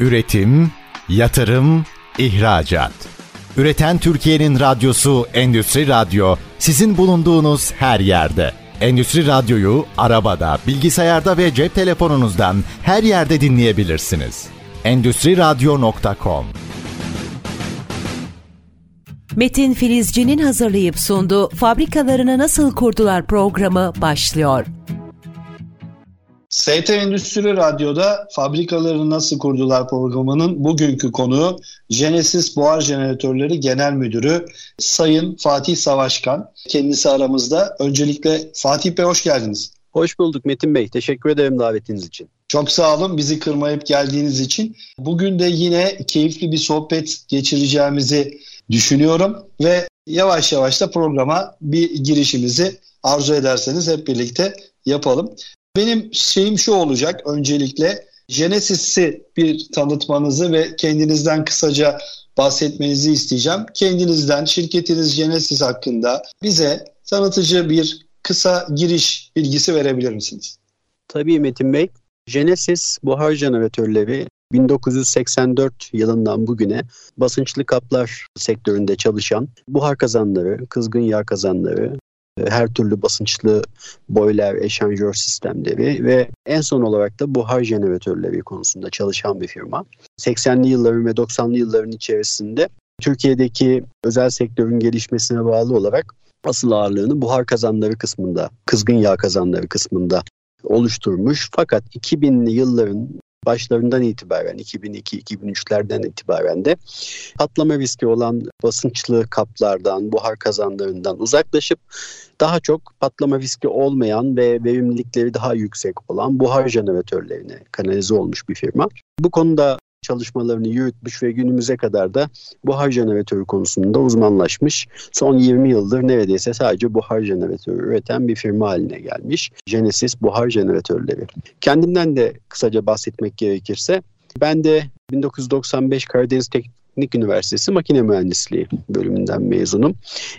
Üretim, yatırım, ihracat. Üreten Türkiye'nin radyosu Endüstri Radyo sizin bulunduğunuz her yerde. Endüstri Radyo'yu arabada, bilgisayarda ve cep telefonunuzdan her yerde dinleyebilirsiniz. Endüstri Radyo.com Metin Filizci'nin hazırlayıp sunduğu Fabrikalarını Nasıl Kurdular programı başlıyor. ST Endüstri Radyo'da Fabrikaları Nasıl Kurdular programının bugünkü konuğu Genesis Buhar Jeneratörleri Genel Müdürü Sayın Fatih Savaşkan. Kendisi aramızda. Öncelikle Fatih Bey hoş geldiniz. Hoş bulduk Metin Bey. Teşekkür ederim davetiniz için. Çok sağ olun bizi kırmayıp geldiğiniz için. Bugün de yine keyifli bir sohbet geçireceğimizi düşünüyorum ve yavaş yavaş da programa bir girişimizi arzu ederseniz hep birlikte yapalım. Benim şeyim şu olacak öncelikle Genesis'i bir tanıtmanızı ve kendinizden kısaca bahsetmenizi isteyeceğim. Kendinizden, şirketiniz Genesis hakkında bize tanıtıcı bir kısa giriş bilgisi verebilir misiniz? Tabii Metin Bey. Genesis buhar jeneratörleri 1984 yılından bugüne basınçlı kaplar sektöründe çalışan buhar kazanları, kızgın yağ kazanları, her türlü basınçlı boiler, eşanjör sistemleri ve en son olarak da buhar jeneratörleri konusunda çalışan bir firma. 80'li yılların ve 90'lı yılların içerisinde Türkiye'deki özel sektörün gelişmesine bağlı olarak asıl ağırlığını buhar kazanları kısmında, kızgın yağ kazanları kısmında oluşturmuş. Fakat 2000'li yılların başlarından itibaren 2002-2003'lerden itibaren de patlama riski olan basınçlı kaplardan, buhar kazanlarından uzaklaşıp daha çok patlama riski olmayan ve verimlilikleri daha yüksek olan buhar jeneratörlerine kanalize olmuş bir firma. Bu konuda çalışmalarını yürütmüş ve günümüze kadar da buhar jeneratörü konusunda uzmanlaşmış. Son 20 yıldır neredeyse sadece buhar jeneratörü üreten bir firma haline gelmiş. Genesis Buhar Jeneratörleri. Kendimden de kısaca bahsetmek gerekirse ben de 1995 Karadeniz Teknik Üniversitesi Makine Mühendisliği bölümünden mezunum.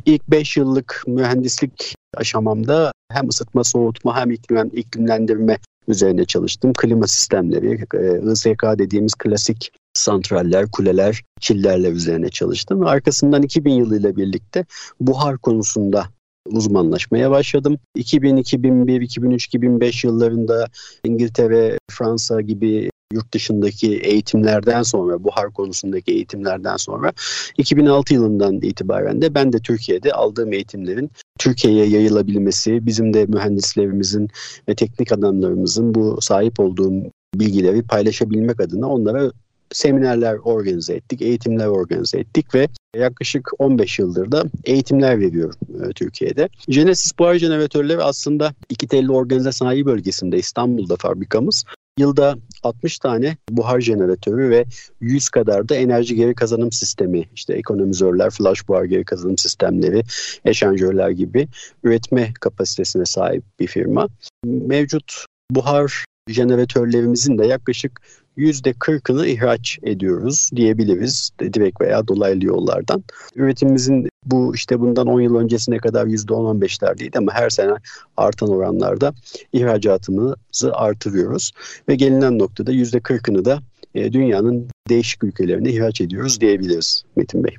İlk 5 yıllık mühendislik aşamamda hem ısıtma soğutma hem iklim, iklimlendirme üzerine çalıştım. Klima sistemleri, e, ISK dediğimiz klasik santraller, kuleler, çillerle üzerine çalıştım. Arkasından 2000 yılıyla birlikte buhar konusunda uzmanlaşmaya başladım. 2000, 2001, 2003, 2005 yıllarında İngiltere, Fransa gibi yurt dışındaki eğitimlerden sonra, buhar konusundaki eğitimlerden sonra 2006 yılından itibaren de ben de Türkiye'de aldığım eğitimlerin Türkiye'ye yayılabilmesi, bizim de mühendislerimizin ve teknik adamlarımızın bu sahip olduğum bilgileri paylaşabilmek adına onlara seminerler organize ettik, eğitimler organize ettik ve yaklaşık 15 yıldır da eğitimler veriyorum e, Türkiye'de. Genesis buhar jeneratörleri aslında iki telli organize sanayi bölgesinde İstanbul'da fabrikamız. Yılda 60 tane buhar jeneratörü ve 100 kadar da enerji geri kazanım sistemi, işte ekonomizörler, flash buhar geri kazanım sistemleri, eşanjörler gibi üretme kapasitesine sahip bir firma. Mevcut buhar jeneratörlerimizin de yaklaşık %40'ını ihraç ediyoruz diyebiliriz direkt veya dolaylı yollardan. Üretimimizin bu işte bundan 10 yıl öncesine kadar %10-15'lerdeydi ama her sene artan oranlarda ihracatımızı artırıyoruz. Ve gelinen noktada %40'ını da e, dünyanın değişik ülkelerine ihraç ediyoruz diyebiliriz Metin Bey.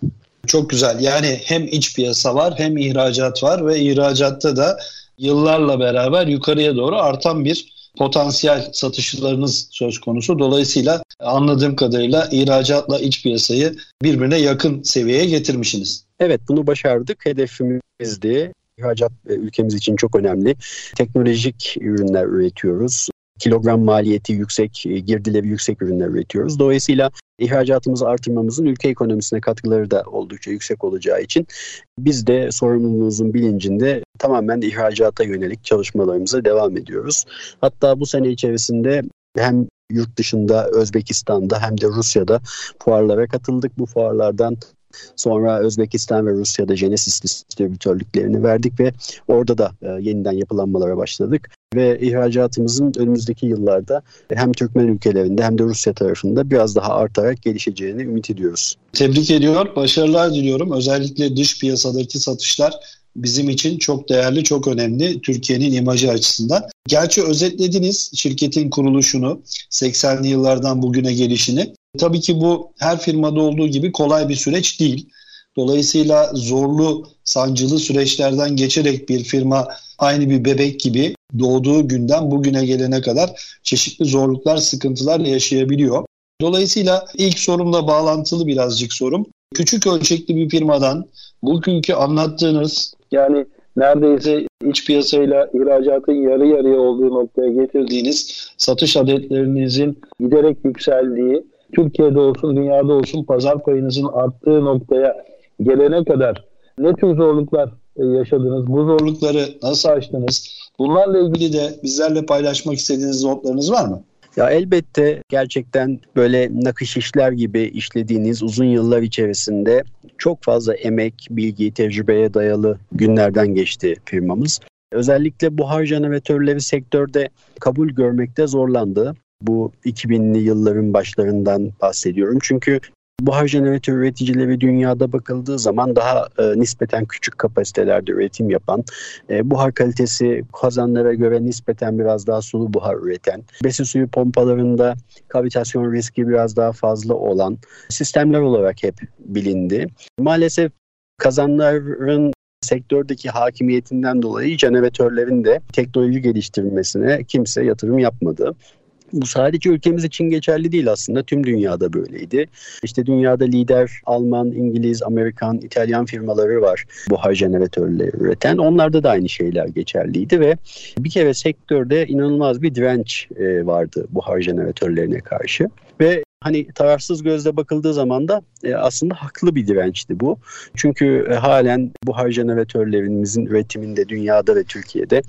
Çok güzel. Yani hem iç piyasa var hem ihracat var ve ihracatta da yıllarla beraber yukarıya doğru artan bir potansiyel satışlarınız söz konusu. Dolayısıyla anladığım kadarıyla ihracatla iç piyasayı birbirine yakın seviyeye getirmişsiniz. Evet bunu başardık. Hedefimizdi. İhracat e, ülkemiz için çok önemli. Teknolojik ürünler üretiyoruz kilogram maliyeti yüksek, e, girdileri yüksek ürünler üretiyoruz. Dolayısıyla ihracatımızı artırmamızın ülke ekonomisine katkıları da oldukça yüksek olacağı için biz de sorumluluğumuzun bilincinde tamamen ihracata yönelik çalışmalarımıza devam ediyoruz. Hatta bu sene içerisinde hem yurt dışında Özbekistan'da hem de Rusya'da fuarlara katıldık. Bu fuarlardan Sonra Özbekistan ve Rusya'da Genesis distribütörlüklerini verdik ve orada da e, yeniden yapılanmalara başladık. Ve ihracatımızın önümüzdeki yıllarda hem Türkmen ülkelerinde hem de Rusya tarafında biraz daha artarak gelişeceğini ümit ediyoruz. Tebrik ediyor, başarılar diliyorum. Özellikle dış piyasadaki satışlar bizim için çok değerli, çok önemli Türkiye'nin imajı açısından. Gerçi özetlediniz şirketin kuruluşunu, 80'li yıllardan bugüne gelişini. Tabii ki bu her firmada olduğu gibi kolay bir süreç değil. Dolayısıyla zorlu, sancılı süreçlerden geçerek bir firma aynı bir bebek gibi doğduğu günden bugüne gelene kadar çeşitli zorluklar, sıkıntılar yaşayabiliyor. Dolayısıyla ilk sorumla bağlantılı birazcık sorum. Küçük ölçekli bir firmadan bugünkü anlattığınız yani neredeyse iç piyasayla ihracatın yarı yarıya olduğu noktaya getirdiğiniz satış adetlerinizin giderek yükseldiği, Türkiye'de olsun dünyada olsun pazar payınızın arttığı noktaya gelene kadar ne tür zorluklar e, yaşadınız? Bu zorlukları nasıl aştınız? Bunlarla ilgili de bizlerle paylaşmak istediğiniz notlarınız var mı? Ya elbette gerçekten böyle nakış işler gibi işlediğiniz uzun yıllar içerisinde çok fazla emek, bilgi, tecrübeye dayalı günlerden geçti firmamız. Özellikle buhar jeneratörleri sektörde kabul görmekte zorlandı. Bu 2000'li yılların başlarından bahsediyorum. Çünkü Buhar jeneratör üreticileri dünyada bakıldığı zaman daha e, nispeten küçük kapasitelerde üretim yapan, e, buhar kalitesi kazanlara göre nispeten biraz daha sulu buhar üreten, besi suyu pompalarında kavitasyon riski biraz daha fazla olan sistemler olarak hep bilindi. Maalesef kazanların sektördeki hakimiyetinden dolayı jeneratörlerin de teknoloji geliştirmesine kimse yatırım yapmadı. Bu sadece ülkemiz için geçerli değil aslında. Tüm dünyada böyleydi. İşte dünyada lider Alman, İngiliz, Amerikan, İtalyan firmaları var buhar jeneratörleri üreten. Onlarda da aynı şeyler geçerliydi ve bir kere sektörde inanılmaz bir direnç e, vardı buhar jeneratörlerine karşı. Ve Hani tarafsız gözle bakıldığı zaman da e, aslında haklı bir dirençti bu. Çünkü e, halen buhar jeneratörlerimizin üretiminde dünyada ve Türkiye'de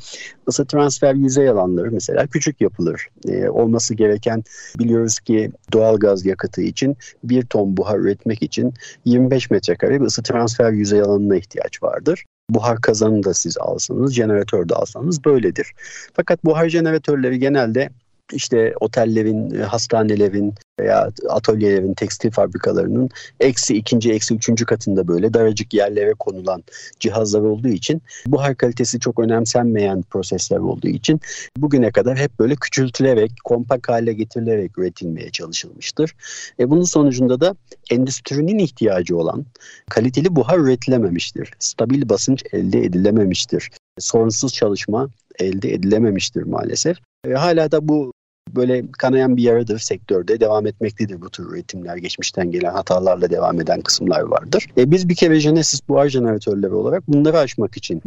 ısı transfer yüzey alanları mesela küçük yapılır. E, olması gereken biliyoruz ki doğal gaz yakıtı için bir ton buhar üretmek için 25 metrekare bir ısı transfer yüzey alanına ihtiyaç vardır buhar kazanını da siz alsanız, jeneratör de alsanız böyledir. Fakat buhar jeneratörleri genelde işte otellerin, e, hastanelerin veya atölyelerin, tekstil fabrikalarının eksi ikinci, eksi üçüncü katında böyle daracık yerlere konulan cihazlar olduğu için buhar kalitesi çok önemsenmeyen prosesler olduğu için bugüne kadar hep böyle küçültülerek, kompak hale getirilerek üretilmeye çalışılmıştır. E bunun sonucunda da endüstrinin ihtiyacı olan kaliteli buhar üretilememiştir. Stabil basınç elde edilememiştir. Sorunsuz çalışma elde edilememiştir maalesef. E, hala da bu böyle kanayan bir yaradır sektörde devam etmektedir bu tür üretimler. Geçmişten gelen hatalarla devam eden kısımlar vardır. E, biz bir kere Genesis buhar jeneratörleri olarak bunları aşmak için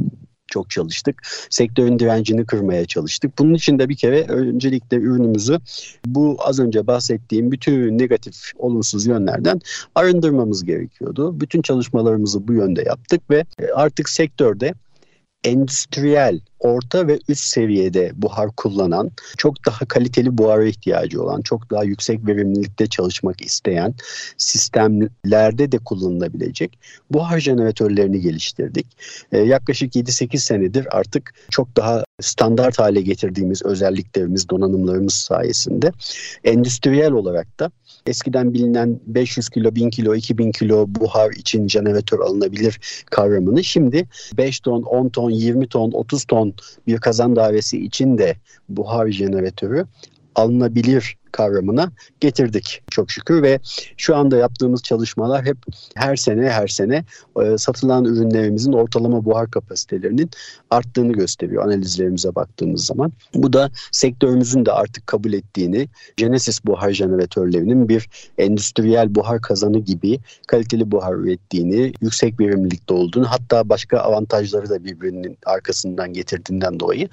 çok çalıştık. Sektörün direncini kırmaya çalıştık. Bunun için de bir kere öncelikle ürünümüzü bu az önce bahsettiğim bütün negatif, olumsuz yönlerden arındırmamız gerekiyordu. Bütün çalışmalarımızı bu yönde yaptık ve artık sektörde endüstriyel, orta ve üst seviyede buhar kullanan, çok daha kaliteli buhara ihtiyacı olan, çok daha yüksek verimlilikte çalışmak isteyen sistemlerde de kullanılabilecek buhar jeneratörlerini geliştirdik. Ee, yaklaşık 7-8 senedir artık çok daha standart hale getirdiğimiz özelliklerimiz, donanımlarımız sayesinde endüstriyel olarak da eskiden bilinen 500 kilo, 1000 kilo, 2000 kilo buhar için jeneratör alınabilir kavramını şimdi 5 ton, 10 ton, 20 ton, 30 ton bir kazan dairesi için de buhar jeneratörü alınabilir kavramına getirdik çok şükür ve şu anda yaptığımız çalışmalar hep her sene her sene e, satılan ürünlerimizin ortalama buhar kapasitelerinin arttığını gösteriyor analizlerimize baktığımız zaman. Bu da sektörümüzün de artık kabul ettiğini Genesis buhar jeneratörlerinin bir endüstriyel buhar kazanı gibi kaliteli buhar ürettiğini, yüksek verimlilikte olduğunu hatta başka avantajları da birbirinin arkasından getirdiğinden dolayı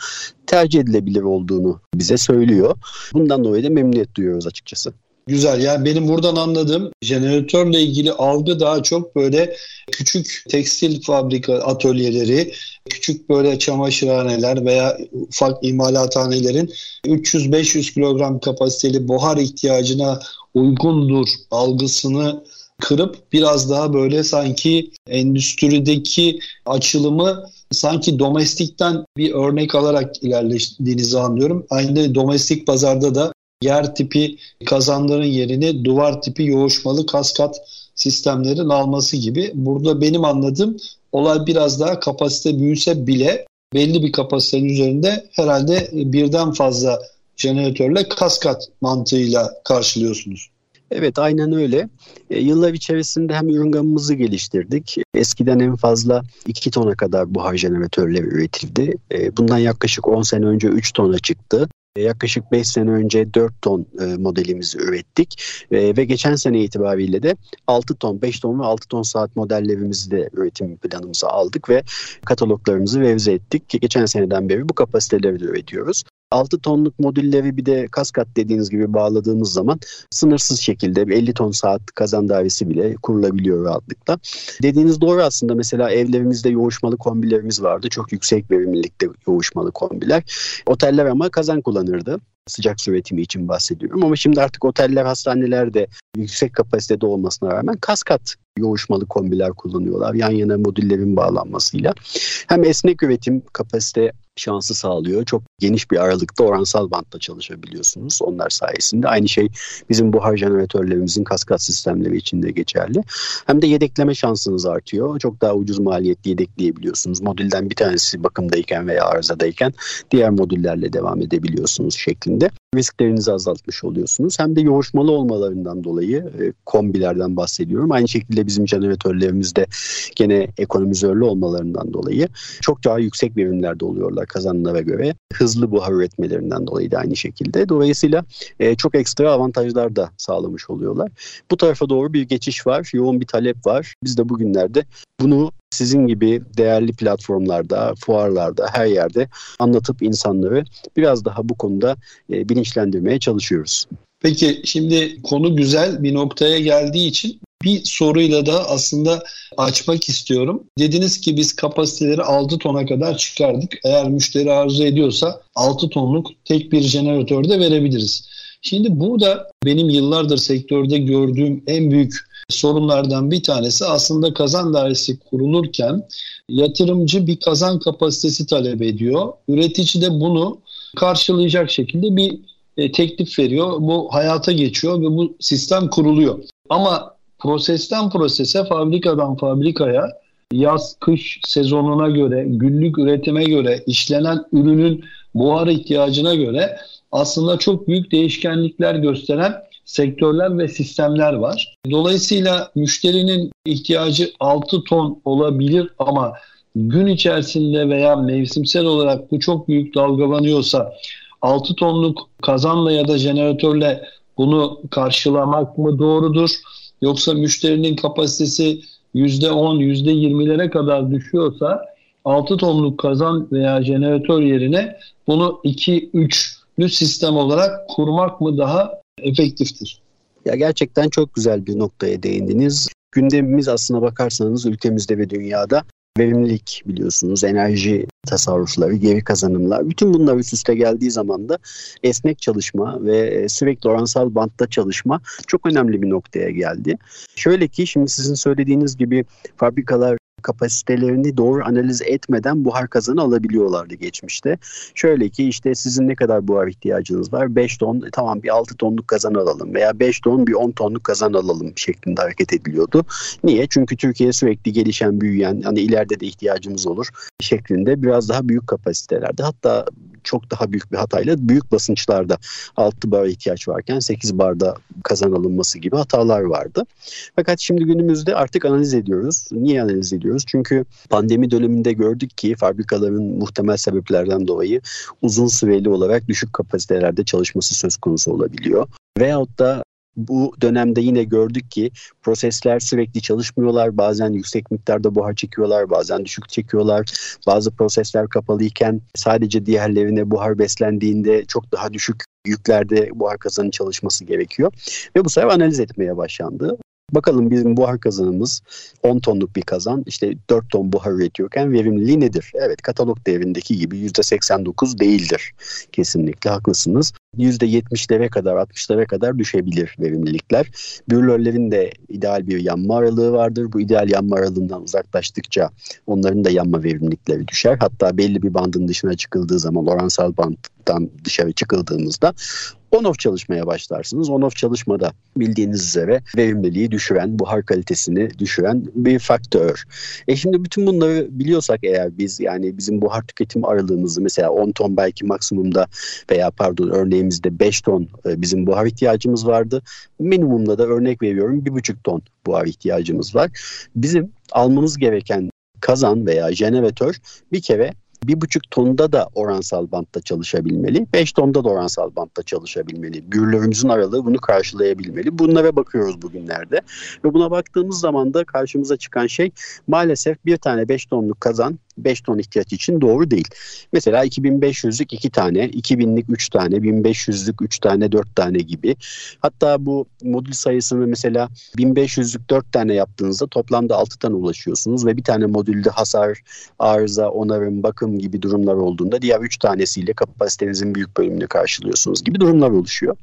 tercih edilebilir olduğunu bize söylüyor. Bundan dolayı da memnuniyet duyuyoruz açıkçası. Güzel. Yani benim buradan anladığım jeneratörle ilgili algı daha çok böyle küçük tekstil fabrika atölyeleri, küçük böyle çamaşırhaneler veya ufak imalathanelerin 300-500 kilogram kapasiteli buhar ihtiyacına uygundur algısını kırıp biraz daha böyle sanki endüstrideki açılımı sanki domestikten bir örnek alarak ilerlediğinizi anlıyorum. Aynı domestik pazarda da yer tipi kazanların yerini duvar tipi yoğuşmalı kaskat sistemlerin alması gibi. Burada benim anladığım olay biraz daha kapasite büyüse bile belli bir kapasitenin üzerinde herhalde birden fazla jeneratörle kaskat mantığıyla karşılıyorsunuz. Evet aynen öyle. E, yıllar içerisinde hem ürün gamımızı geliştirdik. Eskiden en fazla 2 tona kadar buhar jeneratörleri üretildi. E, bundan yaklaşık 10 sene önce 3 tona çıktı. E, yaklaşık 5 sene önce 4 ton e, modelimizi ürettik e, ve geçen sene itibariyle de 6 ton, 5 ton ve 6 ton saat modellerimizi de üretim planımıza aldık ve kataloglarımızı revize ettik. Geçen seneden beri bu kapasiteleri de üretiyoruz. 6 tonluk modülleri bir de kaskat dediğiniz gibi bağladığımız zaman sınırsız şekilde 50 ton saat kazan dairesi bile kurulabiliyor rahatlıkla. Dediğiniz doğru aslında mesela evlerimizde yoğuşmalı kombilerimiz vardı. Çok yüksek verimlilikte yoğuşmalı kombiler. Oteller ama kazan kullanırdı sıcak su üretimi için bahsediyorum. Ama şimdi artık oteller, hastaneler de yüksek kapasitede olmasına rağmen kaskat yoğuşmalı kombiler kullanıyorlar. Yan yana modüllerin bağlanmasıyla. Hem esnek üretim kapasite şansı sağlıyor. Çok geniş bir aralıkta oransal bantla çalışabiliyorsunuz onlar sayesinde. Aynı şey bizim buhar jeneratörlerimizin kaskat sistemleri için de geçerli. Hem de yedekleme şansınız artıyor. Çok daha ucuz maliyetli yedekleyebiliyorsunuz. Modülden bir tanesi bakımdayken veya arızadayken diğer modüllerle devam edebiliyorsunuz şeklinde. Risklerinizi azaltmış oluyorsunuz. Hem de yoğuşmalı olmalarından dolayı e, kombilerden bahsediyorum. Aynı şekilde bizim jeneratörlerimizde gene ekonomizörlü olmalarından dolayı çok daha yüksek verimlerde oluyorlar kazanlara göre. Hızlı buhar üretmelerinden dolayı da aynı şekilde. Dolayısıyla e, çok ekstra avantajlar da sağlamış oluyorlar. Bu tarafa doğru bir geçiş var. Yoğun bir talep var. Biz de bugünlerde bunu sizin gibi değerli platformlarda, fuarlarda, her yerde anlatıp insanları biraz daha bu konuda e, bilinçlendirmeye çalışıyoruz. Peki şimdi konu güzel bir noktaya geldiği için bir soruyla da aslında açmak istiyorum. Dediniz ki biz kapasiteleri 6 tona kadar çıkardık. Eğer müşteri arzu ediyorsa 6 tonluk tek bir jeneratör de verebiliriz. Şimdi burada benim yıllardır sektörde gördüğüm en büyük sorunlardan bir tanesi aslında kazan dairesi kurulurken yatırımcı bir kazan kapasitesi talep ediyor. Üretici de bunu karşılayacak şekilde bir e, teklif veriyor. Bu hayata geçiyor ve bu sistem kuruluyor. Ama prosesten prosese, fabrikadan fabrikaya yaz kış sezonuna göre, günlük üretime göre, işlenen ürünün buhar ihtiyacına göre aslında çok büyük değişkenlikler gösteren sektörler ve sistemler var. Dolayısıyla müşterinin ihtiyacı 6 ton olabilir ama gün içerisinde veya mevsimsel olarak bu çok büyük dalgalanıyorsa 6 tonluk kazanla ya da jeneratörle bunu karşılamak mı doğrudur? Yoksa müşterinin kapasitesi %10, %20'lere kadar düşüyorsa 6 tonluk kazan veya jeneratör yerine bunu 2-3'lü sistem olarak kurmak mı daha efektiftir? Ya gerçekten çok güzel bir noktaya değindiniz. Gündemimiz aslına bakarsanız ülkemizde ve dünyada verimlilik biliyorsunuz, enerji tasarrufları, geri kazanımlar. Bütün bunlar üst üste geldiği zaman da esnek çalışma ve e, sürekli oransal bantta çalışma çok önemli bir noktaya geldi. Şöyle ki şimdi sizin söylediğiniz gibi fabrikalar kapasitelerini doğru analiz etmeden buhar kazanı alabiliyorlardı geçmişte. Şöyle ki işte sizin ne kadar buhar ihtiyacınız var? 5 ton e, tamam bir 6 tonluk kazan alalım veya 5 ton bir 10 tonluk kazan alalım şeklinde hareket ediliyordu. Niye? Çünkü Türkiye sürekli gelişen, büyüyen, hani ileride de ihtiyacımız olur şeklinde biraz daha büyük kapasitelerde hatta çok daha büyük bir hatayla büyük basınçlarda 6 bar ihtiyaç varken 8 barda kazan alınması gibi hatalar vardı. Fakat şimdi günümüzde artık analiz ediyoruz. Niye analiz ediyoruz? Çünkü pandemi döneminde gördük ki fabrikaların muhtemel sebeplerden dolayı uzun süreli olarak düşük kapasitelerde çalışması söz konusu olabiliyor. Veyahut da bu dönemde yine gördük ki prosesler sürekli çalışmıyorlar. Bazen yüksek miktarda buhar çekiyorlar, bazen düşük çekiyorlar. Bazı prosesler kapalıyken sadece diğerlerine buhar beslendiğinde çok daha düşük yüklerde buhar kazanın çalışması gerekiyor. Ve bu sefer analiz etmeye başlandı. Bakalım bizim buhar kazanımız 10 tonluk bir kazan işte 4 ton buhar üretiyorken verimliliği nedir? Evet katalog devrindeki gibi %89 değildir. Kesinlikle haklısınız. %70'lere kadar 60'lara kadar düşebilir verimlilikler. Bürlörlerin de ideal bir yanma aralığı vardır. Bu ideal yanma aralığından uzaklaştıkça onların da yanma verimlilikleri düşer. Hatta belli bir bandın dışına çıkıldığı zaman oransal bandtan dışarı çıkıldığımızda on-off çalışmaya başlarsınız. On-off çalışmada bildiğiniz üzere verimliliği düşüren, buhar kalitesini düşüren bir faktör. E şimdi bütün bunları biliyorsak eğer biz yani bizim buhar tüketim aralığımızı mesela 10 ton belki maksimumda veya pardon örneğin gittiğimizde 5 ton e, bizim buhar ihtiyacımız vardı. Minimumda da örnek veriyorum 1,5 ton buhar ihtiyacımız var. Bizim almamız gereken kazan veya jeneratör bir kere bir buçuk tonda da oransal bantta çalışabilmeli. beş tonda da oransal bantta çalışabilmeli. Gürlerimizin aralığı bunu karşılayabilmeli. Bunlara bakıyoruz bugünlerde. Ve buna baktığımız zaman da karşımıza çıkan şey maalesef bir tane beş tonluk kazan 5 ton ihtiyaç için doğru değil. Mesela 2500'lük 2 tane, 2000'lik 3 tane, 1500'lük 3 tane, 4 tane gibi. Hatta bu modül sayısını mesela 1500'lük 4 tane yaptığınızda toplamda 6 tane ulaşıyorsunuz ve bir tane modülde hasar, arıza, onarım, bakım gibi durumlar olduğunda diğer 3 tanesiyle kapasitenizin büyük bölümünü karşılıyorsunuz gibi durumlar oluşuyor.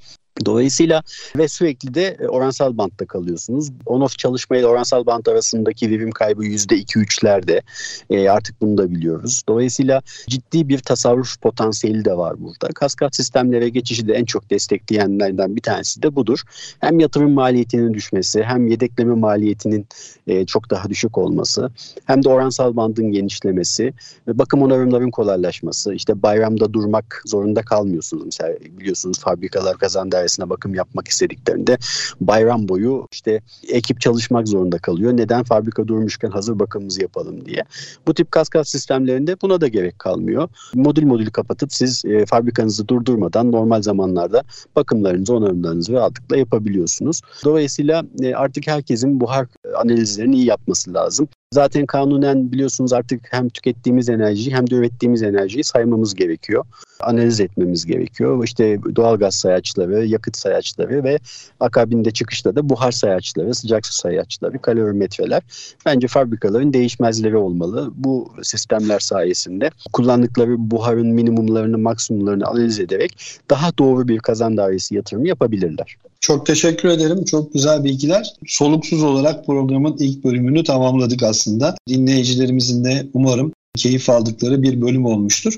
Dolayısıyla ve sürekli de e, oransal bantta kalıyorsunuz. On-off çalışma ile oransal bant arasındaki verim kaybı %2-3'lerde. E, artık bunu da biliyoruz. Dolayısıyla ciddi bir tasarruf potansiyeli de var burada. Kaskat sistemlere geçişi de en çok destekleyenlerden bir tanesi de budur. Hem yatırım maliyetinin düşmesi hem yedekleme maliyetinin e, çok daha düşük olması hem de oransal bandın genişlemesi ve bakım onarımların kolaylaşması. İşte bayramda durmak zorunda kalmıyorsunuz. Mesela biliyorsunuz fabrikalar kazandı dairesine bakım yapmak istediklerinde bayram boyu işte ekip çalışmak zorunda kalıyor. Neden fabrika durmuşken hazır bakımımızı yapalım diye. Bu tip kaskat sistemlerinde buna da gerek kalmıyor. Modül modül kapatıp siz e, fabrikanızı durdurmadan normal zamanlarda bakımlarınızı, onarımlarınızı rahatlıkla yapabiliyorsunuz. Dolayısıyla e, artık herkesin buhar analizlerini iyi yapması lazım. Zaten kanunen biliyorsunuz artık hem tükettiğimiz enerjiyi hem de ürettiğimiz enerjiyi saymamız gerekiyor. Analiz etmemiz gerekiyor. İşte doğalgaz sayaçları, yakıt sayaçları ve akabinde çıkışta da buhar sayaçları, sıcak su sayaçları, kalorimetreler bence fabrikaların değişmezleri olmalı. Bu sistemler sayesinde kullandıkları buharın minimumlarını, maksimumlarını analiz ederek daha doğru bir kazan dairesi yatırımı yapabilirler. Çok teşekkür ederim. Çok güzel bilgiler. Soluksuz olarak programın ilk bölümünü tamamladık aslında. Dinleyicilerimizin de umarım keyif aldıkları bir bölüm olmuştur.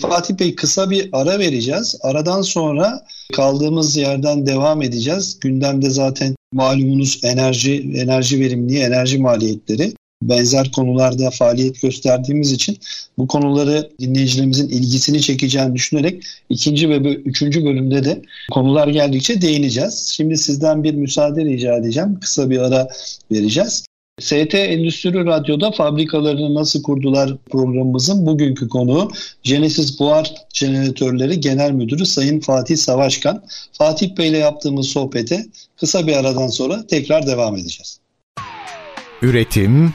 Fatih Bey kısa bir ara vereceğiz. Aradan sonra kaldığımız yerden devam edeceğiz. Gündemde zaten malumunuz enerji, enerji verimliliği, enerji maliyetleri benzer konularda faaliyet gösterdiğimiz için bu konuları dinleyicilerimizin ilgisini çekeceğini düşünerek ikinci ve üçüncü bölümde de konular geldikçe değineceğiz. Şimdi sizden bir müsaade rica edeceğim. Kısa bir ara vereceğiz. ST Endüstri Radyo'da fabrikalarını nasıl kurdular programımızın bugünkü konuğu Genesis Buhar Jeneratörleri Genel Müdürü Sayın Fatih Savaşkan. Fatih Bey ile yaptığımız sohbete kısa bir aradan sonra tekrar devam edeceğiz. Üretim,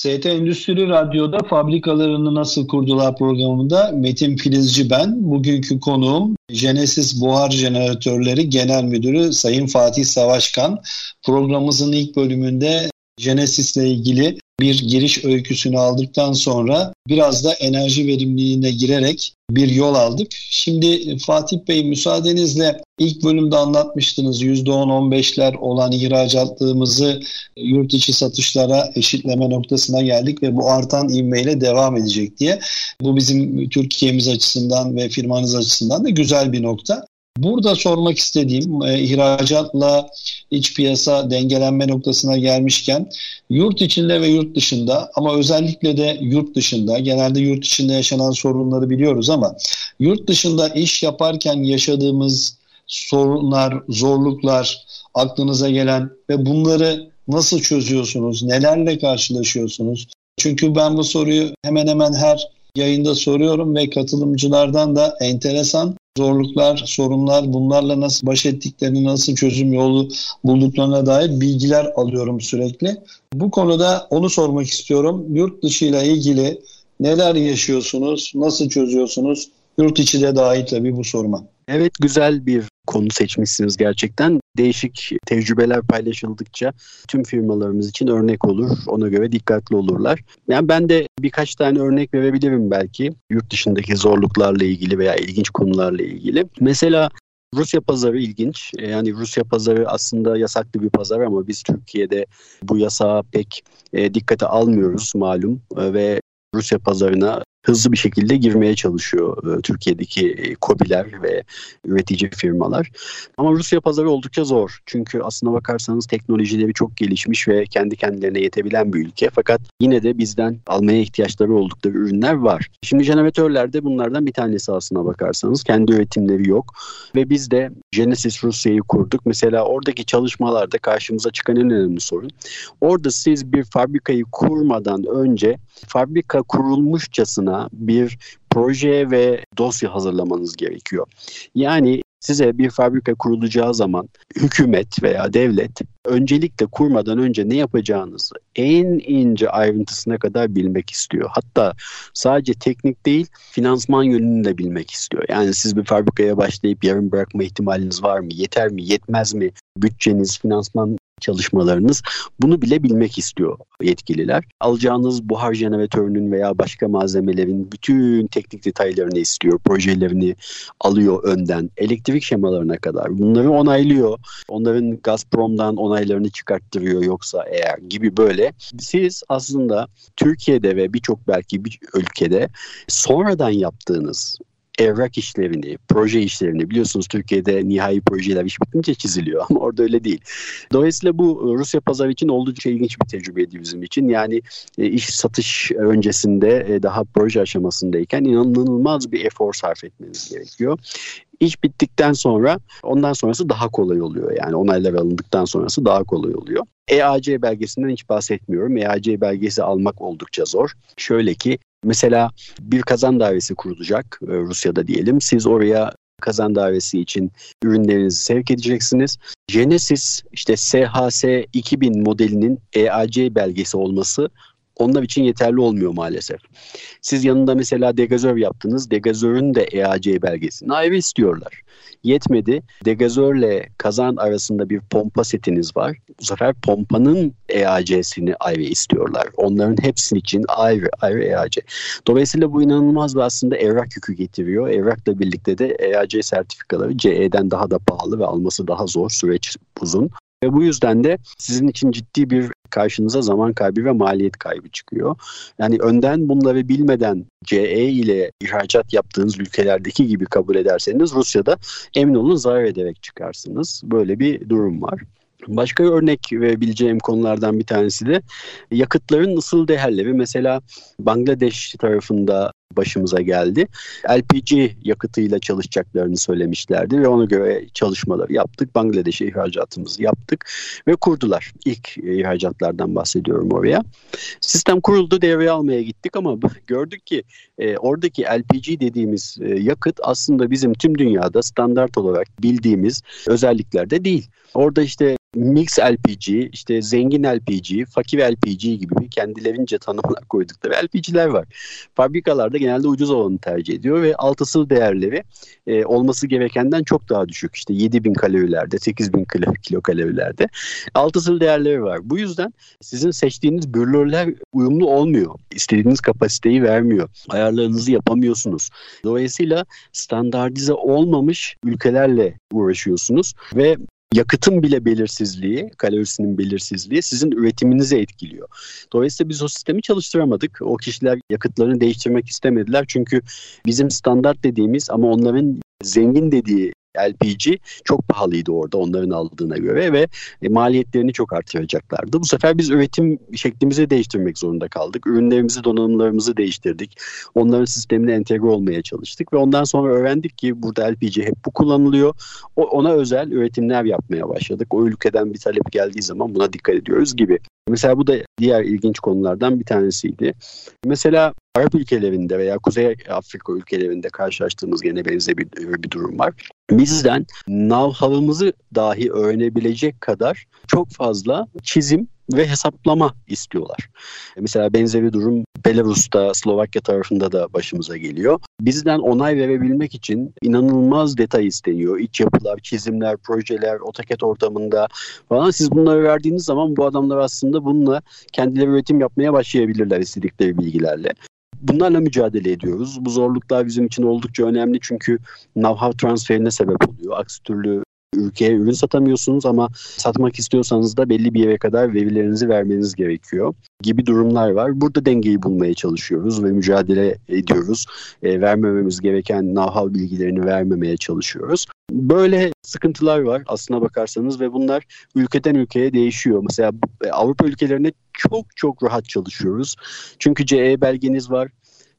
ST Endüstri Radyo'da fabrikalarını nasıl kurdular programında Metin Filizci ben. Bugünkü konuğum Genesis Buhar Jeneratörleri Genel Müdürü Sayın Fatih Savaşkan. Programımızın ilk bölümünde Genesis ile ilgili bir giriş öyküsünü aldıktan sonra biraz da enerji verimliliğine girerek bir yol aldık. Şimdi Fatih Bey müsaadenizle ilk bölümde anlatmıştınız %10-15'ler olan ihracatlığımızı yurt içi satışlara eşitleme noktasına geldik ve bu artan ivmeyle devam edecek diye. Bu bizim Türkiye'miz açısından ve firmanız açısından da güzel bir nokta. Burada sormak istediğim e, ihracatla iç piyasa dengelenme noktasına gelmişken yurt içinde ve yurt dışında ama özellikle de yurt dışında genelde yurt içinde yaşanan sorunları biliyoruz ama yurt dışında iş yaparken yaşadığımız sorunlar, zorluklar aklınıza gelen ve bunları nasıl çözüyorsunuz? Nelerle karşılaşıyorsunuz? Çünkü ben bu soruyu hemen hemen her yayında soruyorum ve katılımcılardan da enteresan zorluklar, sorunlar, bunlarla nasıl baş ettiklerini, nasıl çözüm yolu bulduklarına dair bilgiler alıyorum sürekli. Bu konuda onu sormak istiyorum. Yurt dışı ile ilgili neler yaşıyorsunuz, nasıl çözüyorsunuz? Yurt içi de dahil tabii bu soruma. Evet güzel bir konu seçmişsiniz gerçekten. Değişik tecrübeler paylaşıldıkça tüm firmalarımız için örnek olur. Ona göre dikkatli olurlar. Yani ben de birkaç tane örnek verebilirim belki. Yurt dışındaki zorluklarla ilgili veya ilginç konularla ilgili. Mesela Rusya pazarı ilginç. Yani Rusya pazarı aslında yasaklı bir pazar ama biz Türkiye'de bu yasağı pek e, dikkate almıyoruz malum e, ve Rusya pazarına hızlı bir şekilde girmeye çalışıyor e, Türkiye'deki COBİ'ler ve üretici firmalar. Ama Rusya pazarı oldukça zor. Çünkü aslına bakarsanız teknolojileri çok gelişmiş ve kendi kendilerine yetebilen bir ülke. Fakat yine de bizden almaya ihtiyaçları oldukları ürünler var. Şimdi jeneratörler de bunlardan bir tanesi aslına bakarsanız. Kendi üretimleri yok. Ve biz de Genesis Rusya'yı kurduk. Mesela oradaki çalışmalarda karşımıza çıkan en önemli sorun. Orada siz bir fabrikayı kurmadan önce fabrika kurulmuşçasına bir proje ve dosya hazırlamanız gerekiyor. Yani size bir fabrika kurulacağı zaman hükümet veya devlet öncelikle kurmadan önce ne yapacağınızı en ince ayrıntısına kadar bilmek istiyor. Hatta sadece teknik değil finansman yönünü de bilmek istiyor. Yani siz bir fabrikaya başlayıp yarım bırakma ihtimaliniz var mı? Yeter mi? Yetmez mi? Bütçeniz, finansman çalışmalarınız bunu bile bilmek istiyor yetkililer. Alacağınız buhar jeneratörünün veya başka malzemelerin bütün teknik detaylarını istiyor. Projelerini alıyor önden. Elektrik şemalarına kadar. Bunları onaylıyor. Onların Gazprom'dan onaylarını çıkarttırıyor yoksa eğer gibi böyle. Siz aslında Türkiye'de ve birçok belki bir ülkede sonradan yaptığınız evrak işlerini, proje işlerini biliyorsunuz Türkiye'de nihai projeler iş bitince çiziliyor ama orada öyle değil. Dolayısıyla bu Rusya pazarı için oldukça ilginç bir tecrübeydi bizim için. Yani e, iş satış öncesinde e, daha proje aşamasındayken inanılmaz bir efor sarf etmeniz gerekiyor. İş bittikten sonra ondan sonrası daha kolay oluyor. Yani onaylar alındıktan sonrası daha kolay oluyor. EAC belgesinden hiç bahsetmiyorum. EAC belgesi almak oldukça zor. Şöyle ki Mesela bir kazan dairesi kurulacak e, Rusya'da diyelim. Siz oraya kazan dairesi için ürünlerinizi sevk edeceksiniz. Genesis işte SHS 2000 modelinin EAC belgesi olması onlar için yeterli olmuyor maalesef. Siz yanında mesela degazör yaptınız. Degazörün de EAC belgesini ayrı istiyorlar. Yetmedi. Degazörle kazan arasında bir pompa setiniz var. Bu sefer pompanın EAC'sini ayrı istiyorlar. Onların hepsinin için ayrı ayrı EAC. Dolayısıyla bu inanılmaz bir aslında evrak yükü getiriyor. Evrakla birlikte de EAC sertifikaları CE'den daha da pahalı ve alması daha zor. Süreç uzun. Ve bu yüzden de sizin için ciddi bir karşınıza zaman kaybı ve maliyet kaybı çıkıyor. Yani önden bunları bilmeden CE ile ihracat yaptığınız ülkelerdeki gibi kabul ederseniz Rusya'da emin olun zarar ederek çıkarsınız. Böyle bir durum var. Başka örnek verebileceğim konulardan bir tanesi de yakıtların ısıl değerleri. Mesela Bangladeş tarafında başımıza geldi. LPG yakıtıyla çalışacaklarını söylemişlerdi ve ona göre çalışmaları yaptık. Bangladeş'e ihracatımızı yaptık ve kurdular. İlk ihracatlardan bahsediyorum oraya. Sistem kuruldu, devreye almaya gittik ama gördük ki e, oradaki LPG dediğimiz e, yakıt aslında bizim tüm dünyada standart olarak bildiğimiz özelliklerde değil. Orada işte mix LPG, işte zengin LPG, fakir LPG gibi kendilerince tanımlar koydukları LPG'ler var. Fabrikalarda genelde ucuz olanı tercih ediyor ve altısıl değerleri e, olması gerekenden çok daha düşük. İşte 7000 kalorilerde, 8000 kilo kalorilerde altısıl değerleri var. Bu yüzden sizin seçtiğiniz bürlörler uyumlu olmuyor. İstediğiniz kapasiteyi vermiyor. Ayarlarınızı yapamıyorsunuz. Dolayısıyla standartize olmamış ülkelerle uğraşıyorsunuz ve yakıtın bile belirsizliği, kalorisinin belirsizliği sizin üretiminizi etkiliyor. Dolayısıyla biz o sistemi çalıştıramadık. O kişiler yakıtlarını değiştirmek istemediler. Çünkü bizim standart dediğimiz ama onların zengin dediği LPG çok pahalıydı orada onların aldığına göre ve e, maliyetlerini çok artıracaklardı. Bu sefer biz üretim şeklimizi değiştirmek zorunda kaldık. Ürünlerimizi, donanımlarımızı değiştirdik. Onların sistemine entegre olmaya çalıştık ve ondan sonra öğrendik ki burada LPG hep bu kullanılıyor. O, ona özel üretimler yapmaya başladık. O ülkeden bir talep geldiği zaman buna dikkat ediyoruz gibi. Mesela bu da diğer ilginç konulardan bir tanesiydi. Mesela Arap ülkelerinde veya Kuzey Afrika ülkelerinde karşılaştığımız gene benzer bir, bir durum var. Bizden know-how'ımızı dahi öğrenebilecek kadar çok fazla çizim ve hesaplama istiyorlar. Mesela benzeri durum Belarus'ta, Slovakya tarafında da başımıza geliyor. Bizden onay verebilmek için inanılmaz detay isteniyor. İç yapılar, çizimler, projeler, otoket ortamında falan. Siz bunları verdiğiniz zaman bu adamlar aslında bununla kendileri üretim yapmaya başlayabilirler istedikleri bilgilerle bunlarla mücadele ediyoruz. Bu zorluklar bizim için oldukça önemli çünkü know-how transferine sebep oluyor. Aksi türlü ülkeye ürün satamıyorsunuz ama satmak istiyorsanız da belli bir yere kadar verilerinizi vermeniz gerekiyor gibi durumlar var. Burada dengeyi bulmaya çalışıyoruz ve mücadele ediyoruz. E, vermememiz gereken know-how bilgilerini vermemeye çalışıyoruz. Böyle sıkıntılar var aslına bakarsanız ve bunlar ülkeden ülkeye değişiyor. Mesela e, Avrupa ülkelerinde çok çok rahat çalışıyoruz. Çünkü CE belgeniz var.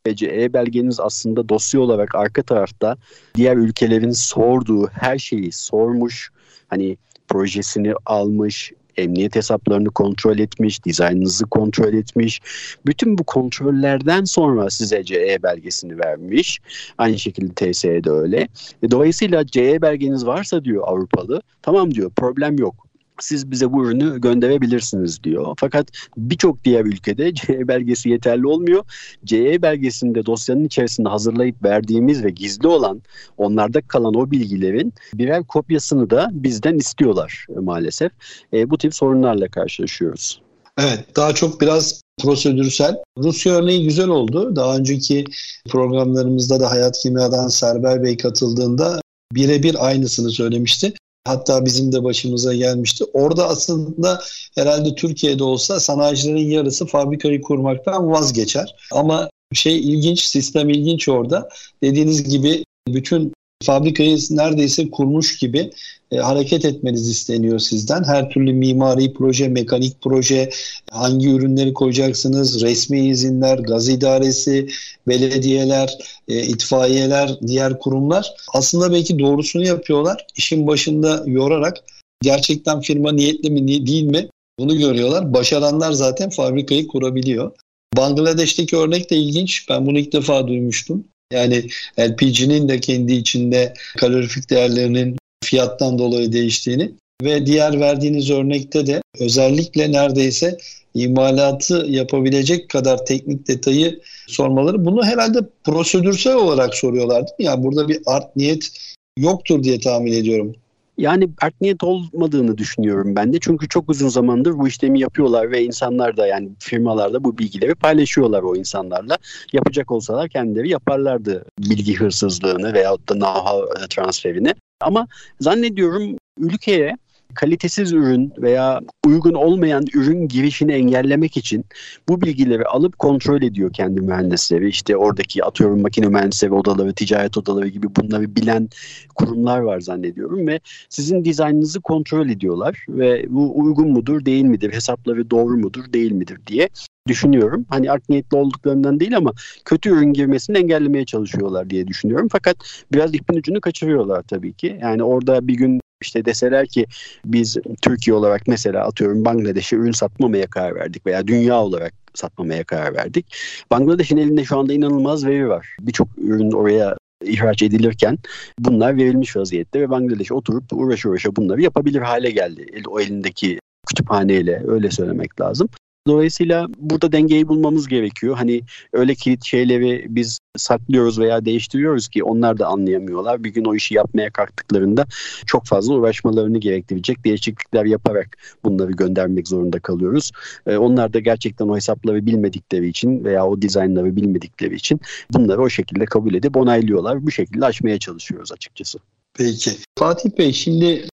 CE belgeniz aslında dosya olarak arka tarafta diğer ülkelerin sorduğu her şeyi sormuş. Hani projesini almış, emniyet hesaplarını kontrol etmiş, dizaynınızı kontrol etmiş. Bütün bu kontrollerden sonra size CE belgesini vermiş. Aynı şekilde TSE de öyle. Dolayısıyla CE belgeniz varsa diyor Avrupalı, tamam diyor problem yok siz bize bu ürünü gönderebilirsiniz diyor. Fakat birçok diğer ülkede CE belgesi yeterli olmuyor. CE belgesinde dosyanın içerisinde hazırlayıp verdiğimiz ve gizli olan onlarda kalan o bilgilerin birer kopyasını da bizden istiyorlar maalesef. E, bu tip sorunlarla karşılaşıyoruz. Evet daha çok biraz prosedürsel. Rusya örneği güzel oldu. Daha önceki programlarımızda da Hayat Kimya'dan Serber Bey katıldığında birebir aynısını söylemişti. Hatta bizim de başımıza gelmişti. Orada aslında herhalde Türkiye'de olsa sanayicilerin yarısı fabrikayı kurmaktan vazgeçer. Ama şey ilginç, sistem ilginç orada. Dediğiniz gibi bütün fabrikayı neredeyse kurmuş gibi e, hareket etmeniz isteniyor sizden. Her türlü mimari proje, mekanik proje, hangi ürünleri koyacaksınız, resmi izinler, gaz idaresi, belediyeler, e, itfaiyeler, diğer kurumlar aslında belki doğrusunu yapıyorlar. İşin başında yorarak gerçekten firma niyetli mi değil mi bunu görüyorlar. Başaranlar zaten fabrikayı kurabiliyor. Bangladeş'teki örnek de ilginç. Ben bunu ilk defa duymuştum. Yani LPG'nin de kendi içinde kalorifik değerlerinin fiyattan dolayı değiştiğini ve diğer verdiğiniz örnekte de özellikle neredeyse imalatı yapabilecek kadar teknik detayı sormaları. Bunu herhalde prosedürsel olarak soruyorlar değil mi? Yani burada bir art niyet yoktur diye tahmin ediyorum. Yani art niyet olmadığını düşünüyorum ben de. Çünkü çok uzun zamandır bu işlemi yapıyorlar ve insanlar da yani firmalarda bu bilgileri paylaşıyorlar o insanlarla. Yapacak olsalar kendileri yaparlardı bilgi hırsızlığını veyahut da know-how transferini. Ama zannediyorum ülkeye kalitesiz ürün veya uygun olmayan ürün girişini engellemek için bu bilgileri alıp kontrol ediyor kendi mühendisleri. İşte oradaki atıyorum makine mühendisleri odaları, ticaret odaları gibi bunları bilen kurumlar var zannediyorum ve sizin dizaynınızı kontrol ediyorlar ve bu uygun mudur, değil midir, hesapları doğru mudur, değil midir diye düşünüyorum. Hani art niyetli olduklarından değil ama kötü ürün girmesini engellemeye çalışıyorlar diye düşünüyorum. Fakat biraz ipin ucunu kaçırıyorlar tabii ki. Yani orada bir gün işte deseler ki biz Türkiye olarak mesela atıyorum Bangladeş'e ürün satmamaya karar verdik veya dünya olarak satmamaya karar verdik. Bangladeş'in elinde şu anda inanılmaz veri var. Birçok ürün oraya ihraç edilirken bunlar verilmiş vaziyette ve Bangladeş oturup uğraş uğraşa bunları yapabilir hale geldi. O elindeki kütüphaneyle öyle söylemek lazım. Dolayısıyla burada dengeyi bulmamız gerekiyor. Hani öyle kilit şeyleri biz saklıyoruz veya değiştiriyoruz ki onlar da anlayamıyorlar. Bir gün o işi yapmaya kalktıklarında çok fazla uğraşmalarını gerektirecek değişiklikler yaparak bunları göndermek zorunda kalıyoruz. Ee, onlar da gerçekten o hesapları bilmedikleri için veya o dizaynları bilmedikleri için bunları o şekilde kabul edip onaylıyorlar. Bu şekilde aşmaya çalışıyoruz açıkçası. Peki. Fatih Bey şimdi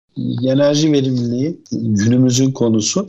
enerji verimliliği günümüzün konusu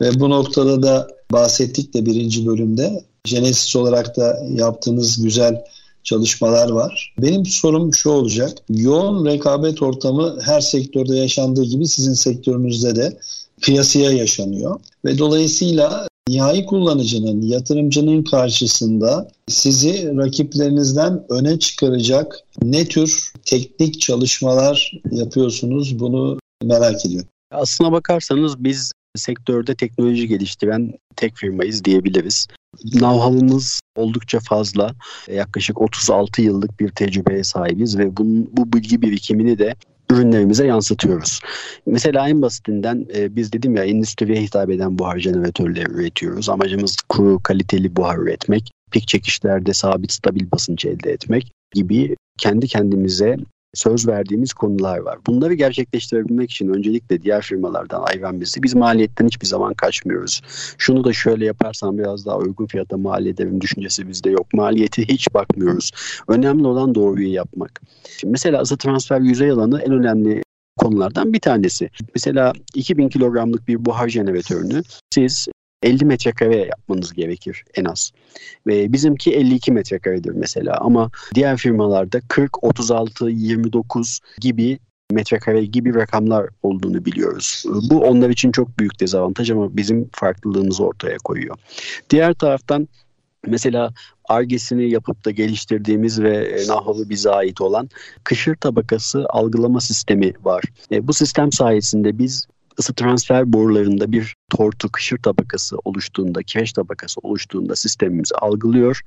ve bu noktada da bahsettik de birinci bölümde. Genesis olarak da yaptığınız güzel çalışmalar var. Benim sorum şu olacak. Yoğun rekabet ortamı her sektörde yaşandığı gibi sizin sektörünüzde de kıyasıya yaşanıyor. Ve dolayısıyla nihai kullanıcının, yatırımcının karşısında sizi rakiplerinizden öne çıkaracak ne tür teknik çalışmalar yapıyorsunuz bunu merak ediyorum. Aslına bakarsanız biz sektörde teknoloji geliştiren tek firmayız diyebiliriz. Know-how'ımız oldukça fazla. Yaklaşık 36 yıllık bir tecrübeye sahibiz ve bunun, bu bilgi birikimini de ürünlerimize yansıtıyoruz. Mesela en basitinden e, biz dedim ya endüstriye hitap eden buhar jeneratörleri üretiyoruz. Amacımız kuru kaliteli buhar üretmek, pik çekişlerde sabit stabil basınç elde etmek gibi kendi kendimize söz verdiğimiz konular var. Bunları gerçekleştirebilmek için öncelikle diğer firmalardan ayıran bizi biz maliyetten hiçbir zaman kaçmıyoruz. Şunu da şöyle yaparsan biraz daha uygun fiyata mal ederim düşüncesi bizde yok. Maliyeti hiç bakmıyoruz. Önemli olan doğruyu yapmak. Şimdi mesela ısı transfer yüzey alanı en önemli konulardan bir tanesi. Mesela 2000 kilogramlık bir buhar jeneratörünü siz 50 metrekare yapmanız gerekir en az. Ve bizimki 52 metrekaredir mesela ama diğer firmalarda 40, 36, 29 gibi metrekare gibi rakamlar olduğunu biliyoruz. Bu onlar için çok büyük dezavantaj ama bizim farklılığımızı ortaya koyuyor. Diğer taraftan mesela argesini yapıp da geliştirdiğimiz ve e, Nahalı bize ait olan kışır tabakası algılama sistemi var. E, bu sistem sayesinde biz ısı transfer borularında bir tortu kışır tabakası oluştuğunda, kireç tabakası oluştuğunda sistemimizi algılıyor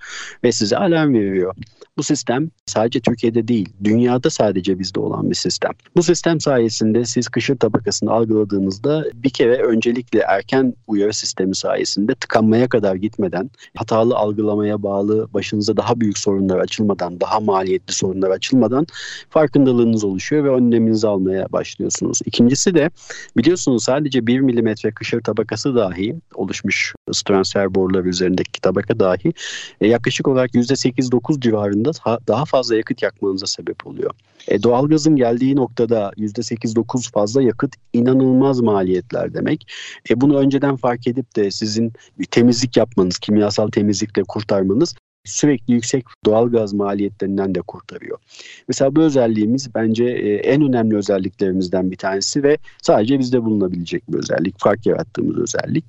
ve size alarm veriyor. Bu sistem sadece Türkiye'de değil, dünyada sadece bizde olan bir sistem. Bu sistem sayesinde siz kışır tabakasını algıladığınızda bir kere öncelikle erken uyarı sistemi sayesinde tıkanmaya kadar gitmeden, hatalı algılamaya bağlı başınıza daha büyük sorunlar açılmadan, daha maliyetli sorunlar açılmadan farkındalığınız oluşuyor ve önleminizi almaya başlıyorsunuz. İkincisi de biliyorsunuz sadece 1 milimetre kışır tabakası dahi oluşmuş transfer boruları üzerindeki tabaka dahi e, yaklaşık olarak %8-9 civarında daha fazla yakıt yakmanıza sebep oluyor. E, doğalgazın geldiği noktada %8-9 fazla yakıt inanılmaz maliyetler demek. E, bunu önceden fark edip de sizin temizlik yapmanız, kimyasal temizlikle kurtarmanız sürekli yüksek doğal gaz maliyetlerinden de kurtarıyor. Mesela bu özelliğimiz bence e, en önemli özelliklerimizden bir tanesi ve sadece bizde bulunabilecek bir özellik, fark yarattığımız özellik.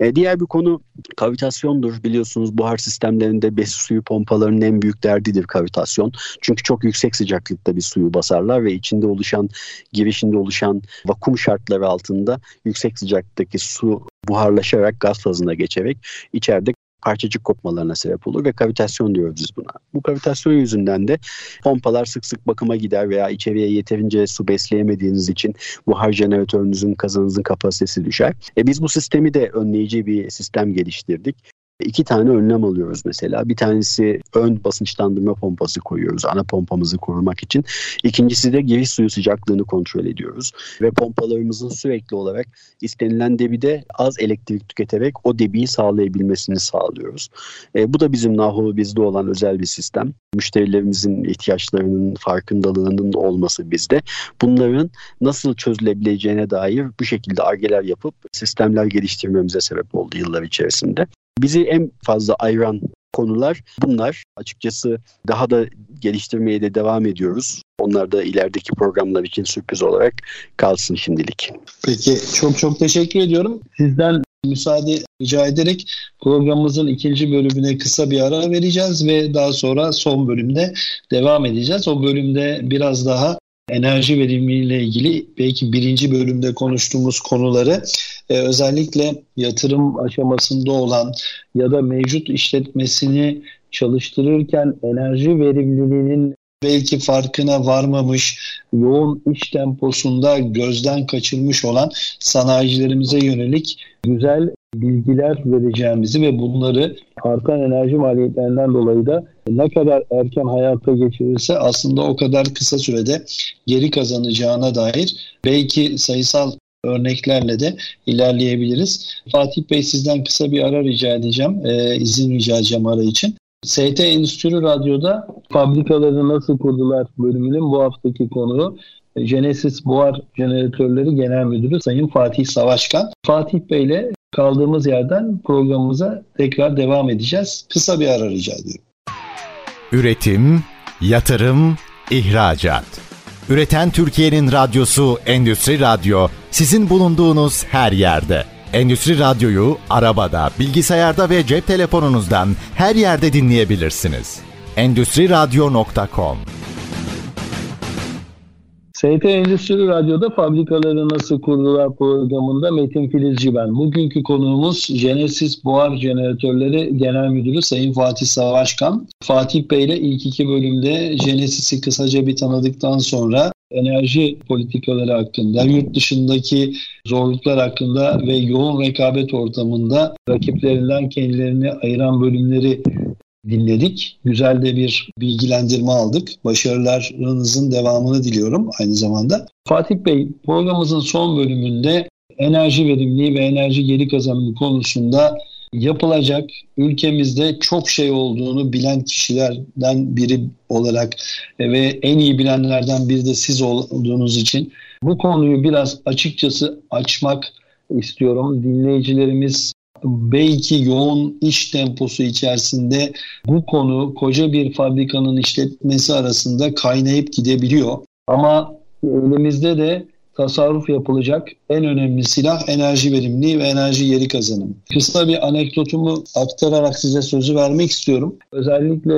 E, diğer bir konu kavitasyondur. Biliyorsunuz buhar sistemlerinde besi suyu pompalarının en büyük derdidir kavitasyon. Çünkü çok yüksek sıcaklıkta bir suyu basarlar ve içinde oluşan, girişinde oluşan vakum şartları altında yüksek sıcaklıktaki su buharlaşarak gaz fazına geçerek içeride parçacık kopmalarına sebep olur ve kavitasyon diyoruz biz buna. Bu kavitasyon yüzünden de pompalar sık sık bakıma gider veya içeriye yeterince su besleyemediğiniz için buhar jeneratörünüzün kazanınızın kapasitesi düşer. E biz bu sistemi de önleyici bir sistem geliştirdik iki tane önlem alıyoruz mesela. Bir tanesi ön basınçlandırma pompası koyuyoruz ana pompamızı korumak için. İkincisi de giriş suyu sıcaklığını kontrol ediyoruz. Ve pompalarımızın sürekli olarak istenilen debide az elektrik tüketerek o debiyi sağlayabilmesini sağlıyoruz. E, bu da bizim Nahu bizde olan özel bir sistem. Müşterilerimizin ihtiyaçlarının farkındalığının olması bizde. Bunların nasıl çözülebileceğine dair bu şekilde argeler yapıp sistemler geliştirmemize sebep oldu yıllar içerisinde. Bizi en fazla ayıran konular bunlar. Açıkçası daha da geliştirmeye de devam ediyoruz. Onlar da ilerideki programlar için sürpriz olarak kalsın şimdilik. Peki çok çok teşekkür ediyorum. Sizden müsaade rica ederek programımızın ikinci bölümüne kısa bir ara vereceğiz ve daha sonra son bölümde devam edeceğiz. O bölümde biraz daha enerji verimiyle ilgili belki birinci bölümde konuştuğumuz konuları e, özellikle yatırım aşamasında olan ya da mevcut işletmesini çalıştırırken enerji verimliliğinin belki farkına varmamış, yoğun iş temposunda gözden kaçırmış olan sanayicilerimize yönelik güzel bilgiler vereceğimizi ve bunları artan enerji maliyetlerinden dolayı da ne kadar erken hayata geçirirse aslında o kadar kısa sürede geri kazanacağına dair belki sayısal örneklerle de ilerleyebiliriz. Fatih Bey sizden kısa bir ara rica edeceğim. E, izin rica edeceğim ara için. ST Endüstri Radyo'da fabrikaları nasıl kurdular bölümünün bu haftaki konuğu Genesis Buhar Jeneratörleri Genel Müdürü Sayın Fatih Savaşkan. Fatih Bey ile kaldığımız yerden programımıza tekrar devam edeceğiz. Kısa bir ara rica ediyorum. Üretim, yatırım, ihracat. Üreten Türkiye'nin radyosu Endüstri Radyo sizin bulunduğunuz her yerde. Endüstri Radyo'yu arabada, bilgisayarda ve cep telefonunuzdan her yerde dinleyebilirsiniz. Endüstri Radyo.com ST Endüstri Radyo'da fabrikaları nasıl kurdular programında Metin Filizci ben. Bugünkü konuğumuz Genesis Buhar Jeneratörleri Genel Müdürü Sayın Fatih Savaşkan. Fatih Bey ile ilk iki bölümde Genesis'i kısaca bir tanıdıktan sonra enerji politikaları hakkında, yurt dışındaki zorluklar hakkında ve yoğun rekabet ortamında rakiplerinden kendilerini ayıran bölümleri dinledik. Güzel de bir bilgilendirme aldık. Başarılarınızın devamını diliyorum aynı zamanda. Fatih Bey programımızın son bölümünde enerji verimliliği ve enerji geri kazanımı konusunda yapılacak ülkemizde çok şey olduğunu bilen kişilerden biri olarak ve en iyi bilenlerden biri de siz olduğunuz için bu konuyu biraz açıkçası açmak istiyorum. Dinleyicilerimiz belki yoğun iş temposu içerisinde bu konu koca bir fabrikanın işletmesi arasında kaynayıp gidebiliyor. Ama elimizde de tasarruf yapılacak en önemli silah enerji verimliliği ve enerji yeri kazanımı. Kısa bir anekdotumu aktararak size sözü vermek istiyorum. Özellikle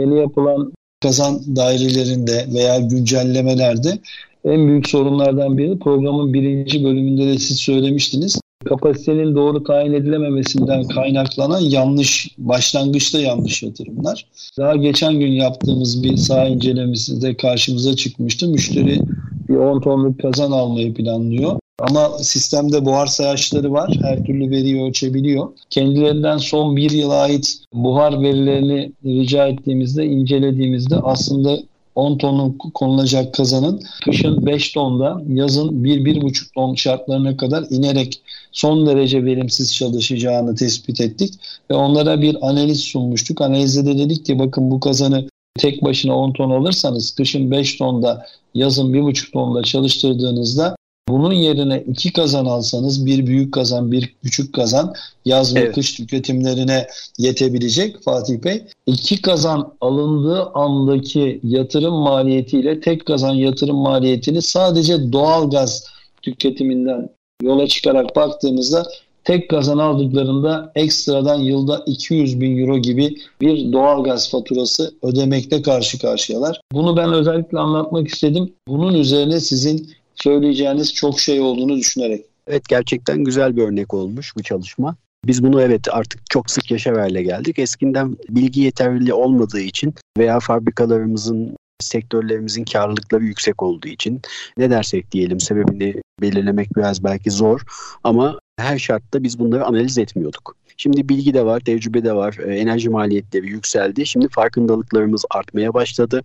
yeni yapılan kazan dairelerinde veya güncellemelerde en büyük sorunlardan biri programın birinci bölümünde de siz söylemiştiniz. Kapasitenin doğru tayin edilememesinden kaynaklanan yanlış, başlangıçta yanlış yatırımlar. Daha geçen gün yaptığımız bir saha incelemesinde karşımıza çıkmıştı. Müşteri bir 10 tonluk kazan almayı planlıyor. Ama sistemde buhar sayaçları var. Her türlü veriyi ölçebiliyor. Kendilerinden son bir yıla ait buhar verilerini rica ettiğimizde, incelediğimizde aslında 10 tonun konulacak kazanın kışın 5 tonda yazın 1-1,5 ton şartlarına kadar inerek son derece verimsiz çalışacağını tespit ettik. Ve onlara bir analiz sunmuştuk. Analizde de dedik ki bakın bu kazanı tek başına 10 ton alırsanız kışın 5 tonda yazın 1,5 tonda çalıştırdığınızda bunun yerine iki kazan alsanız bir büyük kazan bir küçük kazan yaz ve evet. kış tüketimlerine yetebilecek Fatih Bey. İki kazan alındığı andaki yatırım maliyetiyle tek kazan yatırım maliyetini sadece doğal gaz tüketiminden yola çıkarak baktığımızda tek kazan aldıklarında ekstradan yılda 200 bin euro gibi bir doğal gaz faturası ödemekte karşı karşıyalar. Bunu ben özellikle anlatmak istedim. Bunun üzerine sizin söyleyeceğiniz çok şey olduğunu düşünerek. Evet gerçekten güzel bir örnek olmuş bu çalışma. Biz bunu evet artık çok sık yaşar hale geldik. Eskiden bilgi yeterli olmadığı için veya fabrikalarımızın sektörlerimizin karlılıkları yüksek olduğu için ne dersek diyelim sebebini belirlemek biraz belki zor ama her şartta biz bunları analiz etmiyorduk. Şimdi bilgi de var, tecrübe de var, e, enerji maliyetleri yükseldi. Şimdi farkındalıklarımız artmaya başladı.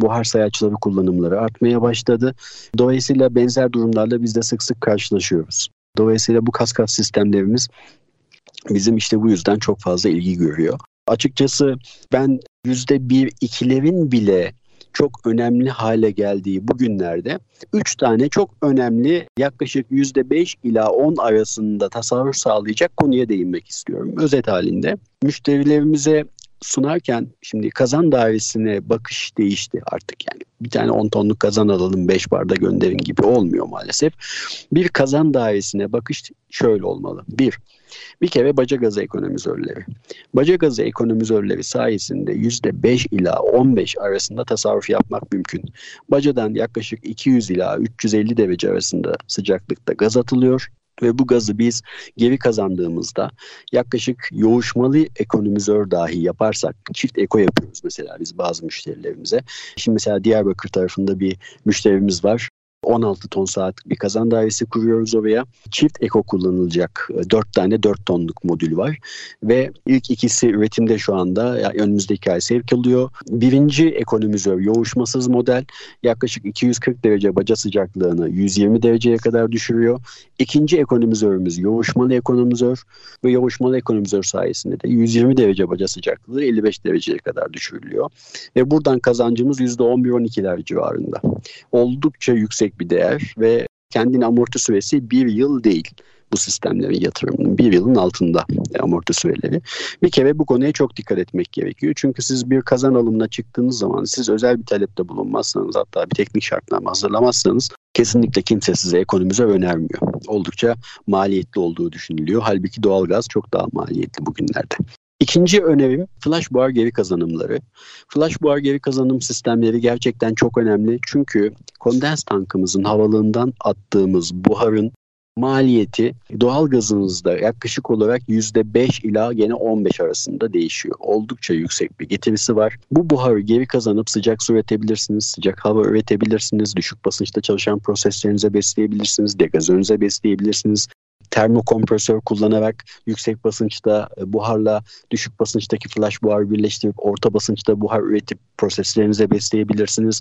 Buhar sayaçları kullanımları artmaya başladı. Dolayısıyla benzer durumlarla biz de sık sık karşılaşıyoruz. Dolayısıyla bu kaskat sistemlerimiz bizim işte bu yüzden çok fazla ilgi görüyor. Açıkçası ben yüzde bir ikilerin bile çok önemli hale geldiği bu günlerde 3 tane çok önemli yaklaşık %5 ila 10 arasında tasarruf sağlayacak konuya değinmek istiyorum. Özet halinde müşterilerimize sunarken şimdi kazan dairesine bakış değişti artık yani. Bir tane 10 tonluk kazan alalım 5 barda gönderin gibi olmuyor maalesef. Bir kazan dairesine bakış şöyle olmalı. Bir, bir kere baca gazı ekonomizörleri. Baca gazı ekonomizörleri sayesinde %5 ila 15 arasında tasarruf yapmak mümkün. Bacadan yaklaşık 200 ila 350 derece arasında sıcaklıkta gaz atılıyor ve bu gazı biz geri kazandığımızda yaklaşık yoğuşmalı ekonomizör dahi yaparsak çift eko yapıyoruz mesela biz bazı müşterilerimize. Şimdi mesela Diyarbakır tarafında bir müşterimiz var. 16 ton saatlik bir kazan dairesi kuruyoruz oraya. Çift eko kullanılacak 4 tane 4 tonluk modül var. Ve ilk ikisi üretimde şu anda yani önümüzdeki ay sevk oluyor. Birinci ekonomizör yoğuşmasız model yaklaşık 240 derece baca sıcaklığını 120 dereceye kadar düşürüyor. İkinci ekonomizörümüz yoğuşmalı ekonomizör ve yoğuşmalı ekonomizör sayesinde de 120 derece baca sıcaklığı 55 dereceye kadar düşürülüyor. Ve buradan kazancımız %11-12'ler civarında. Oldukça yüksek bir değer ve kendini amorti süresi bir yıl değil bu sistemlerin yatırımının bir yılın altında amorti süreleri. Bir kere bu konuya çok dikkat etmek gerekiyor. Çünkü siz bir kazan alımına çıktığınız zaman siz özel bir talepte bulunmazsanız hatta bir teknik şartname hazırlamazsanız kesinlikle kimse size ekonomize önermiyor. Oldukça maliyetli olduğu düşünülüyor. Halbuki doğalgaz çok daha maliyetli bugünlerde. İkinci önerim flash buhar geri kazanımları. Flash buhar geri kazanım sistemleri gerçekten çok önemli. Çünkü kondens tankımızın havalığından attığımız buharın maliyeti doğal gazınızda yaklaşık olarak %5 ila gene 15 arasında değişiyor. Oldukça yüksek bir getirisi var. Bu buharı geri kazanıp sıcak su üretebilirsiniz, sıcak hava üretebilirsiniz, düşük basınçta çalışan proseslerinize besleyebilirsiniz, degazörünüze besleyebilirsiniz termokompresör kullanarak yüksek basınçta e, buharla düşük basınçtaki flash buhar birleştirip orta basınçta buhar üretip proseslerinize besleyebilirsiniz.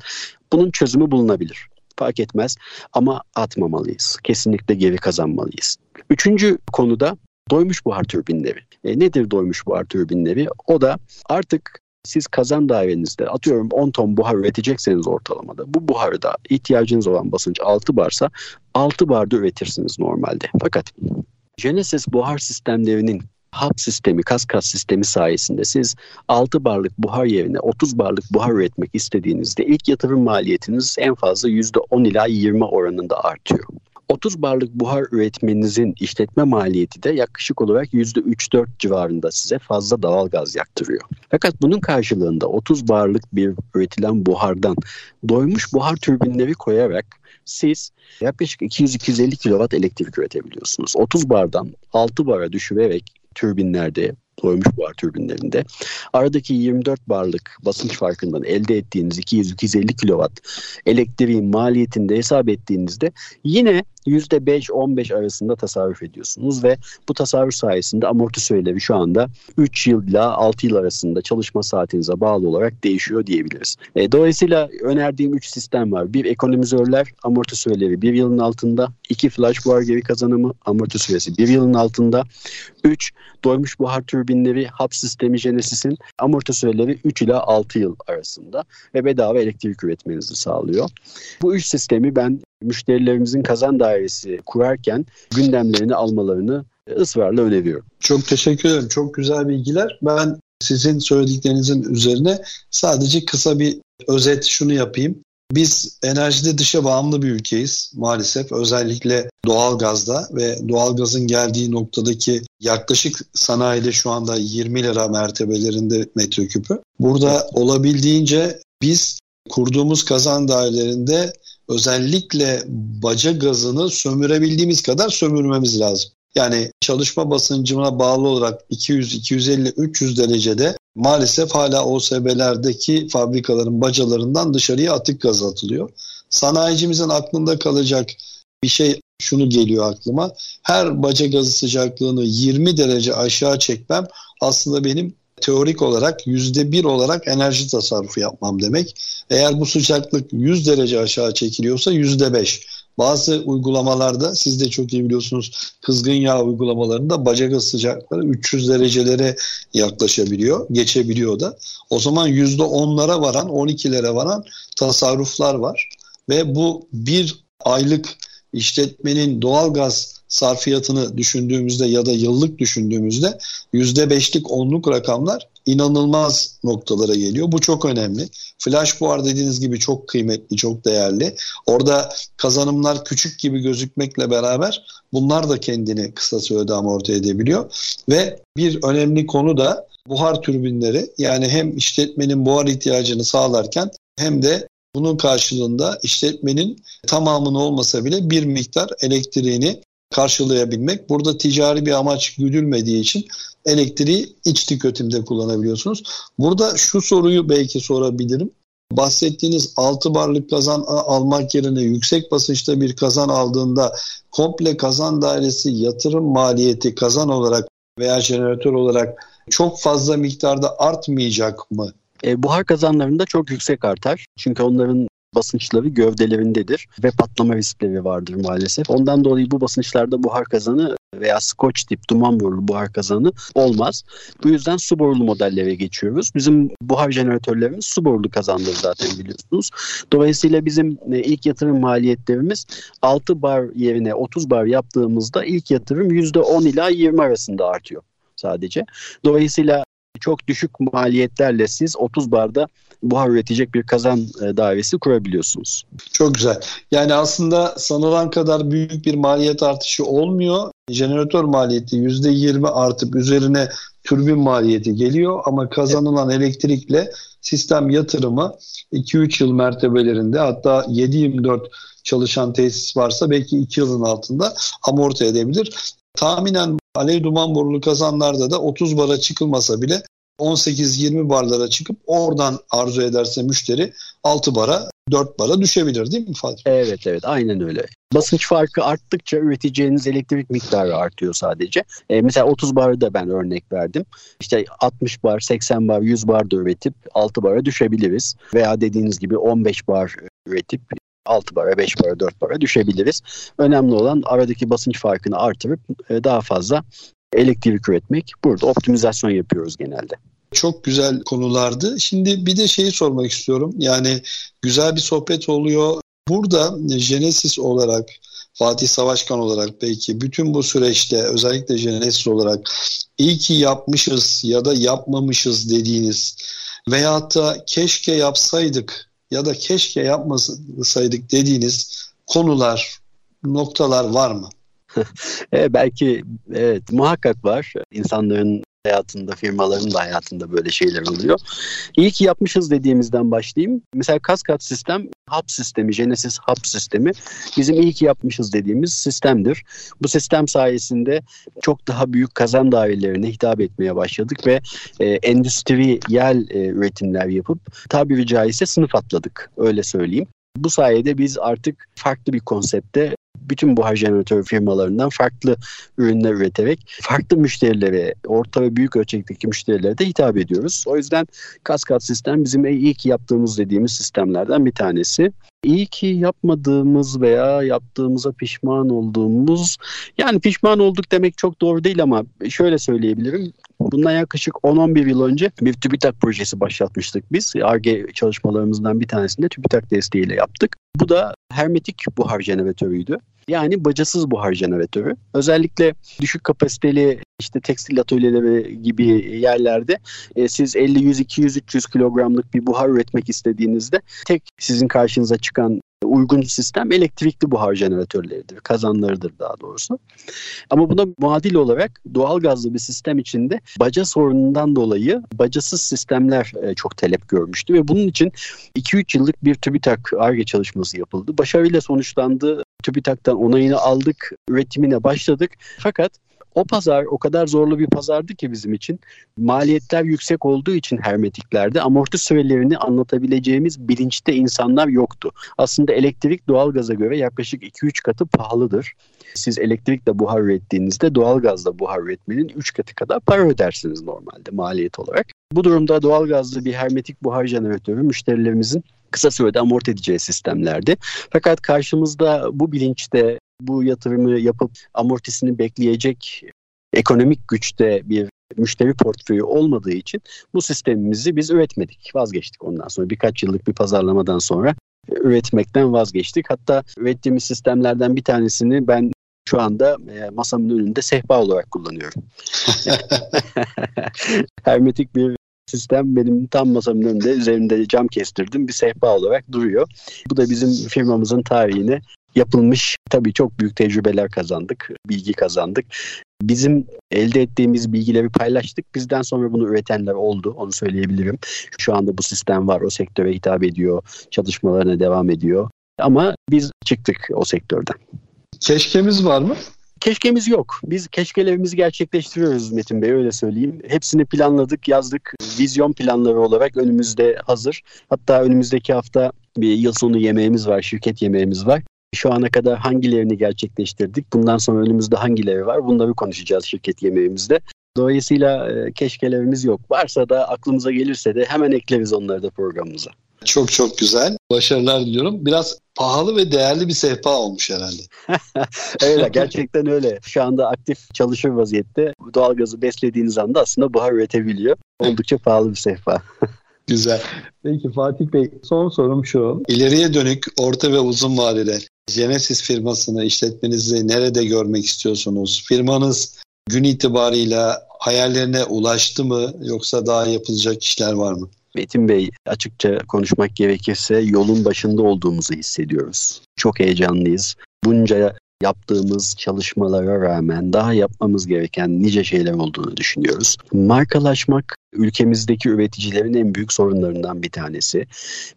Bunun çözümü bulunabilir. Fark etmez ama atmamalıyız. Kesinlikle geri kazanmalıyız. Üçüncü konuda doymuş buhar türbinleri. E, nedir doymuş buhar türbinleri? O da artık siz kazan dairenizde atıyorum 10 ton buhar üretecekseniz ortalamada bu buharda ihtiyacınız olan basınç 6 barsa 6 barda üretirsiniz normalde. Fakat Genesis buhar sistemlerinin hap sistemi, kas sistemi sayesinde siz 6 barlık buhar yerine 30 barlık buhar üretmek istediğinizde ilk yatırım maliyetiniz en fazla %10 ila 20 oranında artıyor. 30 barlık buhar üretmenizin işletme maliyeti de yaklaşık olarak %3-4 civarında size fazla doğal gaz yaktırıyor. Fakat bunun karşılığında 30 barlık bir üretilen buhardan doymuş buhar türbinleri koyarak siz yaklaşık 200-250 kW elektrik üretebiliyorsunuz. 30 bardan 6 bara düşürerek türbinlerde doymuş buhar türbinlerinde aradaki 24 barlık basınç farkından elde ettiğiniz 200-250 kW elektriğin maliyetini hesap ettiğinizde yine %5-15 arasında tasarruf ediyorsunuz ve bu tasarruf sayesinde amortisörleri şu anda 3 yıl ile 6 yıl arasında çalışma saatinize bağlı olarak değişiyor diyebiliriz. E, dolayısıyla önerdiğim 3 sistem var. Bir ekonomizörler amortisörleri 1 yılın altında, 2 flash buhar geri kazanımı amortisöresi 1 yılın altında, 3 doymuş buhar türbinleri hap sistemi Genesis'in amortisörleri 3 ila 6 yıl arasında ve bedava elektrik üretmenizi sağlıyor. Bu üç sistemi ben müşterilerimizin kazan dairesi kurarken gündemlerini almalarını ısrarla öneriyorum. Çok teşekkür ederim. Çok güzel bilgiler. Ben sizin söylediklerinizin üzerine sadece kısa bir özet şunu yapayım. Biz enerjide dışa bağımlı bir ülkeyiz maalesef özellikle doğal gazda ve doğal gazın geldiği noktadaki yaklaşık sanayide şu anda 20 lira mertebelerinde metreküpü. Burada olabildiğince biz kurduğumuz kazan dairelerinde özellikle baca gazını sömürebildiğimiz kadar sömürmemiz lazım. Yani çalışma basıncına bağlı olarak 200, 250, 300 derecede maalesef hala OSB'lerdeki fabrikaların bacalarından dışarıya atık gaz atılıyor. Sanayicimizin aklında kalacak bir şey şunu geliyor aklıma. Her baca gazı sıcaklığını 20 derece aşağı çekmem aslında benim teorik olarak yüzde bir olarak enerji tasarrufu yapmam demek. Eğer bu sıcaklık 100 derece aşağı çekiliyorsa yüzde beş. Bazı uygulamalarda siz de çok iyi biliyorsunuz kızgın yağ uygulamalarında baca gaz sıcaklıkları 300 derecelere yaklaşabiliyor, geçebiliyor da. O zaman yüzde onlara varan, 12'lere varan tasarruflar var. Ve bu bir aylık işletmenin doğal gaz sarfiyatını düşündüğümüzde ya da yıllık düşündüğümüzde yüzde beşlik onluk rakamlar inanılmaz noktalara geliyor. Bu çok önemli. Flash buhar dediğiniz gibi çok kıymetli, çok değerli. Orada kazanımlar küçük gibi gözükmekle beraber bunlar da kendini kısa sürede amorti edebiliyor. Ve bir önemli konu da buhar türbinleri yani hem işletmenin buhar ihtiyacını sağlarken hem de bunun karşılığında işletmenin tamamını olmasa bile bir miktar elektriğini karşılayabilmek. Burada ticari bir amaç güdülmediği için elektriği iç tüketimde kullanabiliyorsunuz. Burada şu soruyu belki sorabilirim. Bahsettiğiniz 6 barlık kazan almak yerine yüksek basınçta bir kazan aldığında komple kazan dairesi yatırım maliyeti kazan olarak veya jeneratör olarak çok fazla miktarda artmayacak mı? E, buhar kazanlarında çok yüksek artar. Çünkü onların basınçları gövdelerindedir ve patlama riskleri vardır maalesef. Ondan dolayı bu basınçlarda buhar kazanı veya Scotch tip duman borulu buhar kazanı olmaz. Bu yüzden su borulu modellere geçiyoruz. Bizim buhar jeneratörlerimiz su borulu kazandır zaten biliyorsunuz. Dolayısıyla bizim e, ilk yatırım maliyetlerimiz 6 bar yerine 30 bar yaptığımızda ilk yatırım %10 ila 20 arasında artıyor sadece. Dolayısıyla çok düşük maliyetlerle siz 30 barda buhar üretecek bir kazan e, kurabiliyorsunuz. Çok güzel. Yani aslında sanılan kadar büyük bir maliyet artışı olmuyor. Jeneratör maliyeti %20 artıp üzerine türbin maliyeti geliyor ama kazanılan evet. elektrikle sistem yatırımı 2-3 yıl mertebelerinde hatta 7-24 çalışan tesis varsa belki 2 yılın altında amorti edebilir. Tahminen alev duman borulu kazanlarda da 30 bara çıkılmasa bile 18-20 barlara çıkıp oradan arzu ederse müşteri 6 bara 4 bara düşebilir değil mi Fatih? Evet evet aynen öyle. Basınç farkı arttıkça üreteceğiniz elektrik miktarı artıyor sadece. E, mesela 30 barı da ben örnek verdim. İşte 60 bar, 80 bar, 100 bar da üretip 6 bara düşebiliriz. Veya dediğiniz gibi 15 bar üretip 6 bara, 5 bara, 4 bara düşebiliriz. Önemli olan aradaki basınç farkını artırıp e, daha fazla elektrik üretmek. Burada optimizasyon yapıyoruz genelde. Çok güzel konulardı. Şimdi bir de şeyi sormak istiyorum. Yani güzel bir sohbet oluyor. Burada Genesis olarak Fatih Savaşkan olarak belki bütün bu süreçte özellikle Genesis olarak iyi ki yapmışız ya da yapmamışız dediğiniz veyahut da keşke yapsaydık ya da keşke yapmasaydık dediğiniz konular, noktalar var mı? e, belki evet muhakkak var. İnsanların hayatında, firmaların da hayatında böyle şeyler oluyor. İyi ki yapmışız dediğimizden başlayayım. Mesela Cascade sistem, hub sistemi, Genesis hub sistemi bizim iyi ki yapmışız dediğimiz sistemdir. Bu sistem sayesinde çok daha büyük kazan dairelerine hitap etmeye başladık ve e, endüstriyel e, üretimler yapıp tabiri caizse sınıf atladık öyle söyleyeyim. Bu sayede biz artık farklı bir konsepte bütün buhar jeneratör firmalarından farklı ürünler üreterek farklı müşterilere, orta ve büyük ölçekteki müşterilere de hitap ediyoruz. O yüzden kaskat sistem bizim ki yaptığımız dediğimiz sistemlerden bir tanesi. İyi ki yapmadığımız veya yaptığımıza pişman olduğumuz yani pişman olduk demek çok doğru değil ama şöyle söyleyebilirim. Bundan yaklaşık 10-11 yıl önce bir TÜBİTAK projesi başlatmıştık biz. ARGE çalışmalarımızdan bir tanesini de TÜBİTAK desteğiyle yaptık. Bu da hermetik buhar jeneratörüydü. Yani bacasız buhar jeneratörü. Özellikle düşük kapasiteli işte tekstil atölyeleri gibi yerlerde e, siz 50, 100, 200, 300 kilogramlık bir buhar üretmek istediğinizde tek sizin karşınıza çıkan uygun sistem elektrikli buhar jeneratörleridir, kazanlarıdır daha doğrusu. Ama buna muadil olarak doğal gazlı bir sistem içinde baca sorunundan dolayı bacasız sistemler e, çok talep görmüştü ve bunun için 2-3 yıllık bir TÜBİTAK ARGE çalışması yapıldı. Başarıyla sonuçlandı. TÜBİTAK'tan onayını aldık, üretimine başladık. Fakat o pazar o kadar zorlu bir pazardı ki bizim için. Maliyetler yüksek olduğu için hermetiklerde amorti sürelerini anlatabileceğimiz bilinçte insanlar yoktu. Aslında elektrik doğalgaza göre yaklaşık 2-3 katı pahalıdır. Siz elektrikle buhar ürettiğinizde doğalgazla buhar üretmenin 3 katı kadar para ödersiniz normalde maliyet olarak. Bu durumda doğalgazlı bir hermetik buhar jeneratörü müşterilerimizin kısa sürede amorti edeceği sistemlerdi. Fakat karşımızda bu bilinçte bu yatırımı yapıp amortisini bekleyecek ekonomik güçte bir müşteri portföyü olmadığı için bu sistemimizi biz üretmedik. Vazgeçtik ondan sonra birkaç yıllık bir pazarlamadan sonra üretmekten vazgeçtik. Hatta ürettiğimiz sistemlerden bir tanesini ben şu anda e, masamın önünde sehpa olarak kullanıyorum. Hermetik bir sistem benim tam masamın önünde üzerinde cam kestirdim bir sehpa olarak duruyor. Bu da bizim firmamızın tarihine yapılmış tabii çok büyük tecrübeler kazandık, bilgi kazandık. Bizim elde ettiğimiz bilgileri paylaştık. Bizden sonra bunu üretenler oldu, onu söyleyebilirim. Şu anda bu sistem var, o sektöre hitap ediyor, çalışmalarına devam ediyor. Ama biz çıktık o sektörden. Keşkemiz var mı? Keşkemiz yok. Biz keşkelerimizi gerçekleştiriyoruz Metin Bey öyle söyleyeyim. Hepsini planladık, yazdık. Vizyon planları olarak önümüzde hazır. Hatta önümüzdeki hafta bir yıl sonu yemeğimiz var, şirket yemeğimiz var. Şu ana kadar hangilerini gerçekleştirdik? Bundan sonra önümüzde hangileri var? Bunları konuşacağız şirket yemeğimizde. Dolayısıyla e, keşkelerimiz yok. Varsa da aklımıza gelirse de hemen ekleriz onları da programımıza. Çok çok güzel. Başarılar diliyorum. Biraz pahalı ve değerli bir sehpa olmuş herhalde. öyle gerçekten öyle. Şu anda aktif çalışır vaziyette. Doğalgazı beslediğiniz anda aslında buhar üretebiliyor. Oldukça pahalı bir sehpa. Güzel. Peki Fatih Bey son sorum şu. İleriye dönük orta ve uzun vadede Genesis firmasını, işletmenizi nerede görmek istiyorsunuz? Firmanız gün itibarıyla hayallerine ulaştı mı yoksa daha yapılacak işler var mı? Metin Bey açıkça konuşmak gerekirse yolun başında olduğumuzu hissediyoruz. Çok heyecanlıyız. Bunca yaptığımız çalışmalara rağmen daha yapmamız gereken nice şeyler olduğunu düşünüyoruz. Markalaşmak ülkemizdeki üreticilerin en büyük sorunlarından bir tanesi.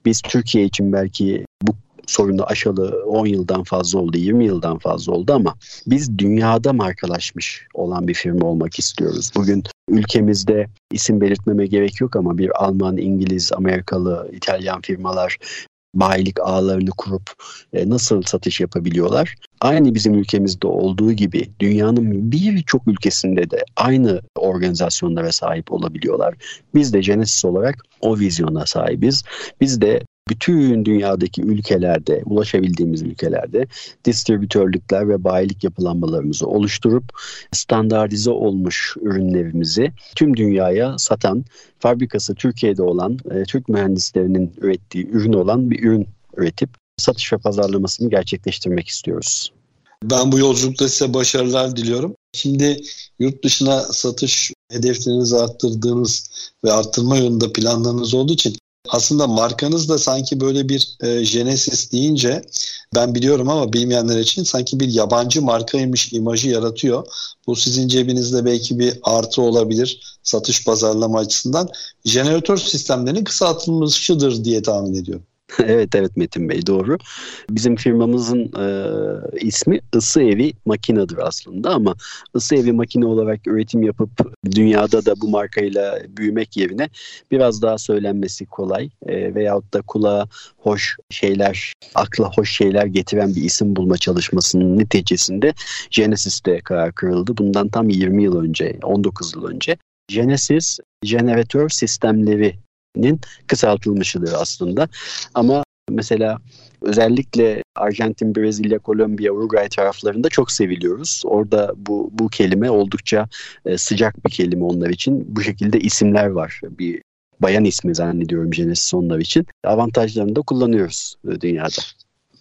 Biz Türkiye için belki bu sorunu aşalı 10 yıldan fazla oldu, 20 yıldan fazla oldu ama biz dünyada markalaşmış olan bir firma olmak istiyoruz. Bugün ülkemizde isim belirtmeme gerek yok ama bir Alman, İngiliz, Amerikalı, İtalyan firmalar bayilik ağlarını kurup e, nasıl satış yapabiliyorlar? Aynı bizim ülkemizde olduğu gibi dünyanın birçok ülkesinde de aynı organizasyonlara sahip olabiliyorlar. Biz de Genesis olarak o vizyona sahibiz. Biz de bütün dünyadaki ülkelerde, ulaşabildiğimiz ülkelerde distribütörlükler ve bayilik yapılanmalarımızı oluşturup standartize olmuş ürünlerimizi tüm dünyaya satan, fabrikası Türkiye'de olan, e, Türk mühendislerinin ürettiği ürün olan bir ürün üretip satış ve pazarlamasını gerçekleştirmek istiyoruz. Ben bu yolculukta size başarılar diliyorum. Şimdi yurt dışına satış hedeflerinizi arttırdığınız ve arttırma yolunda planlarınız olduğu için aslında markanız da sanki böyle bir e, Genesis deyince ben biliyorum ama bilmeyenler için sanki bir yabancı markaymış imajı yaratıyor. Bu sizin cebinizde belki bir artı olabilir satış pazarlama açısından. Jeneratör sistemlerinin kısaltılmışıdır diye tahmin ediyorum. evet evet Metin Bey doğru. Bizim firmamızın e, ismi ısı evi makinedir aslında ama ısı evi makine olarak üretim yapıp dünyada da bu markayla büyümek yerine biraz daha söylenmesi kolay e, veyahut da kulağa hoş şeyler, akla hoş şeyler getiren bir isim bulma çalışmasının neticesinde Genesis'te karar kırıldı. Bundan tam 20 yıl önce, 19 yıl önce Genesis jeneratör sistemleri nin kısaltılmışıdır aslında. Ama mesela özellikle Arjantin, Brezilya, Kolombiya, Uruguay taraflarında çok seviliyoruz. Orada bu, bu kelime oldukça e, sıcak bir kelime onlar için. Bu şekilde isimler var. Bir bayan ismi zannediyorum Genesis onlar için. Avantajlarını da kullanıyoruz e, dünyada.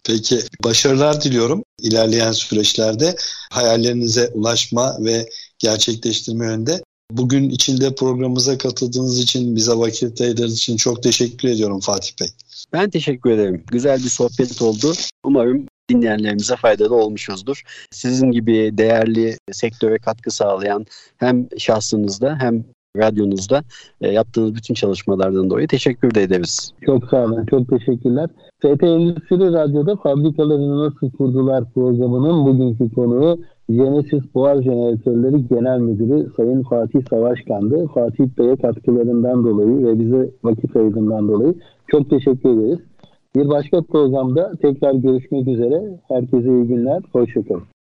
Peki başarılar diliyorum ilerleyen süreçlerde hayallerinize ulaşma ve gerçekleştirme yönde. Bugün içinde programımıza katıldığınız için, bize vakit ayırdığınız için çok teşekkür ediyorum Fatih Bey. Ben teşekkür ederim. Güzel bir sohbet oldu. Umarım dinleyenlerimize faydalı olmuşuzdur. Sizin gibi değerli sektöre katkı sağlayan hem şahsınızda hem radyonuzda e, yaptığınız bütün çalışmalardan dolayı teşekkür de ederiz. Çok sağ olun. Çok teşekkürler. FT Endüstri Radyo'da fabrikalarını nasıl kurdular programının bugünkü konuğu Genesis Buhar Jeneratörleri Genel Müdürü Sayın Fatih Savaşkan'dı. Fatih Bey'e katkılarından dolayı ve bize vakit ayırdığından dolayı çok teşekkür ederiz. Bir başka programda tekrar görüşmek üzere. Herkese iyi günler. Hoşçakalın.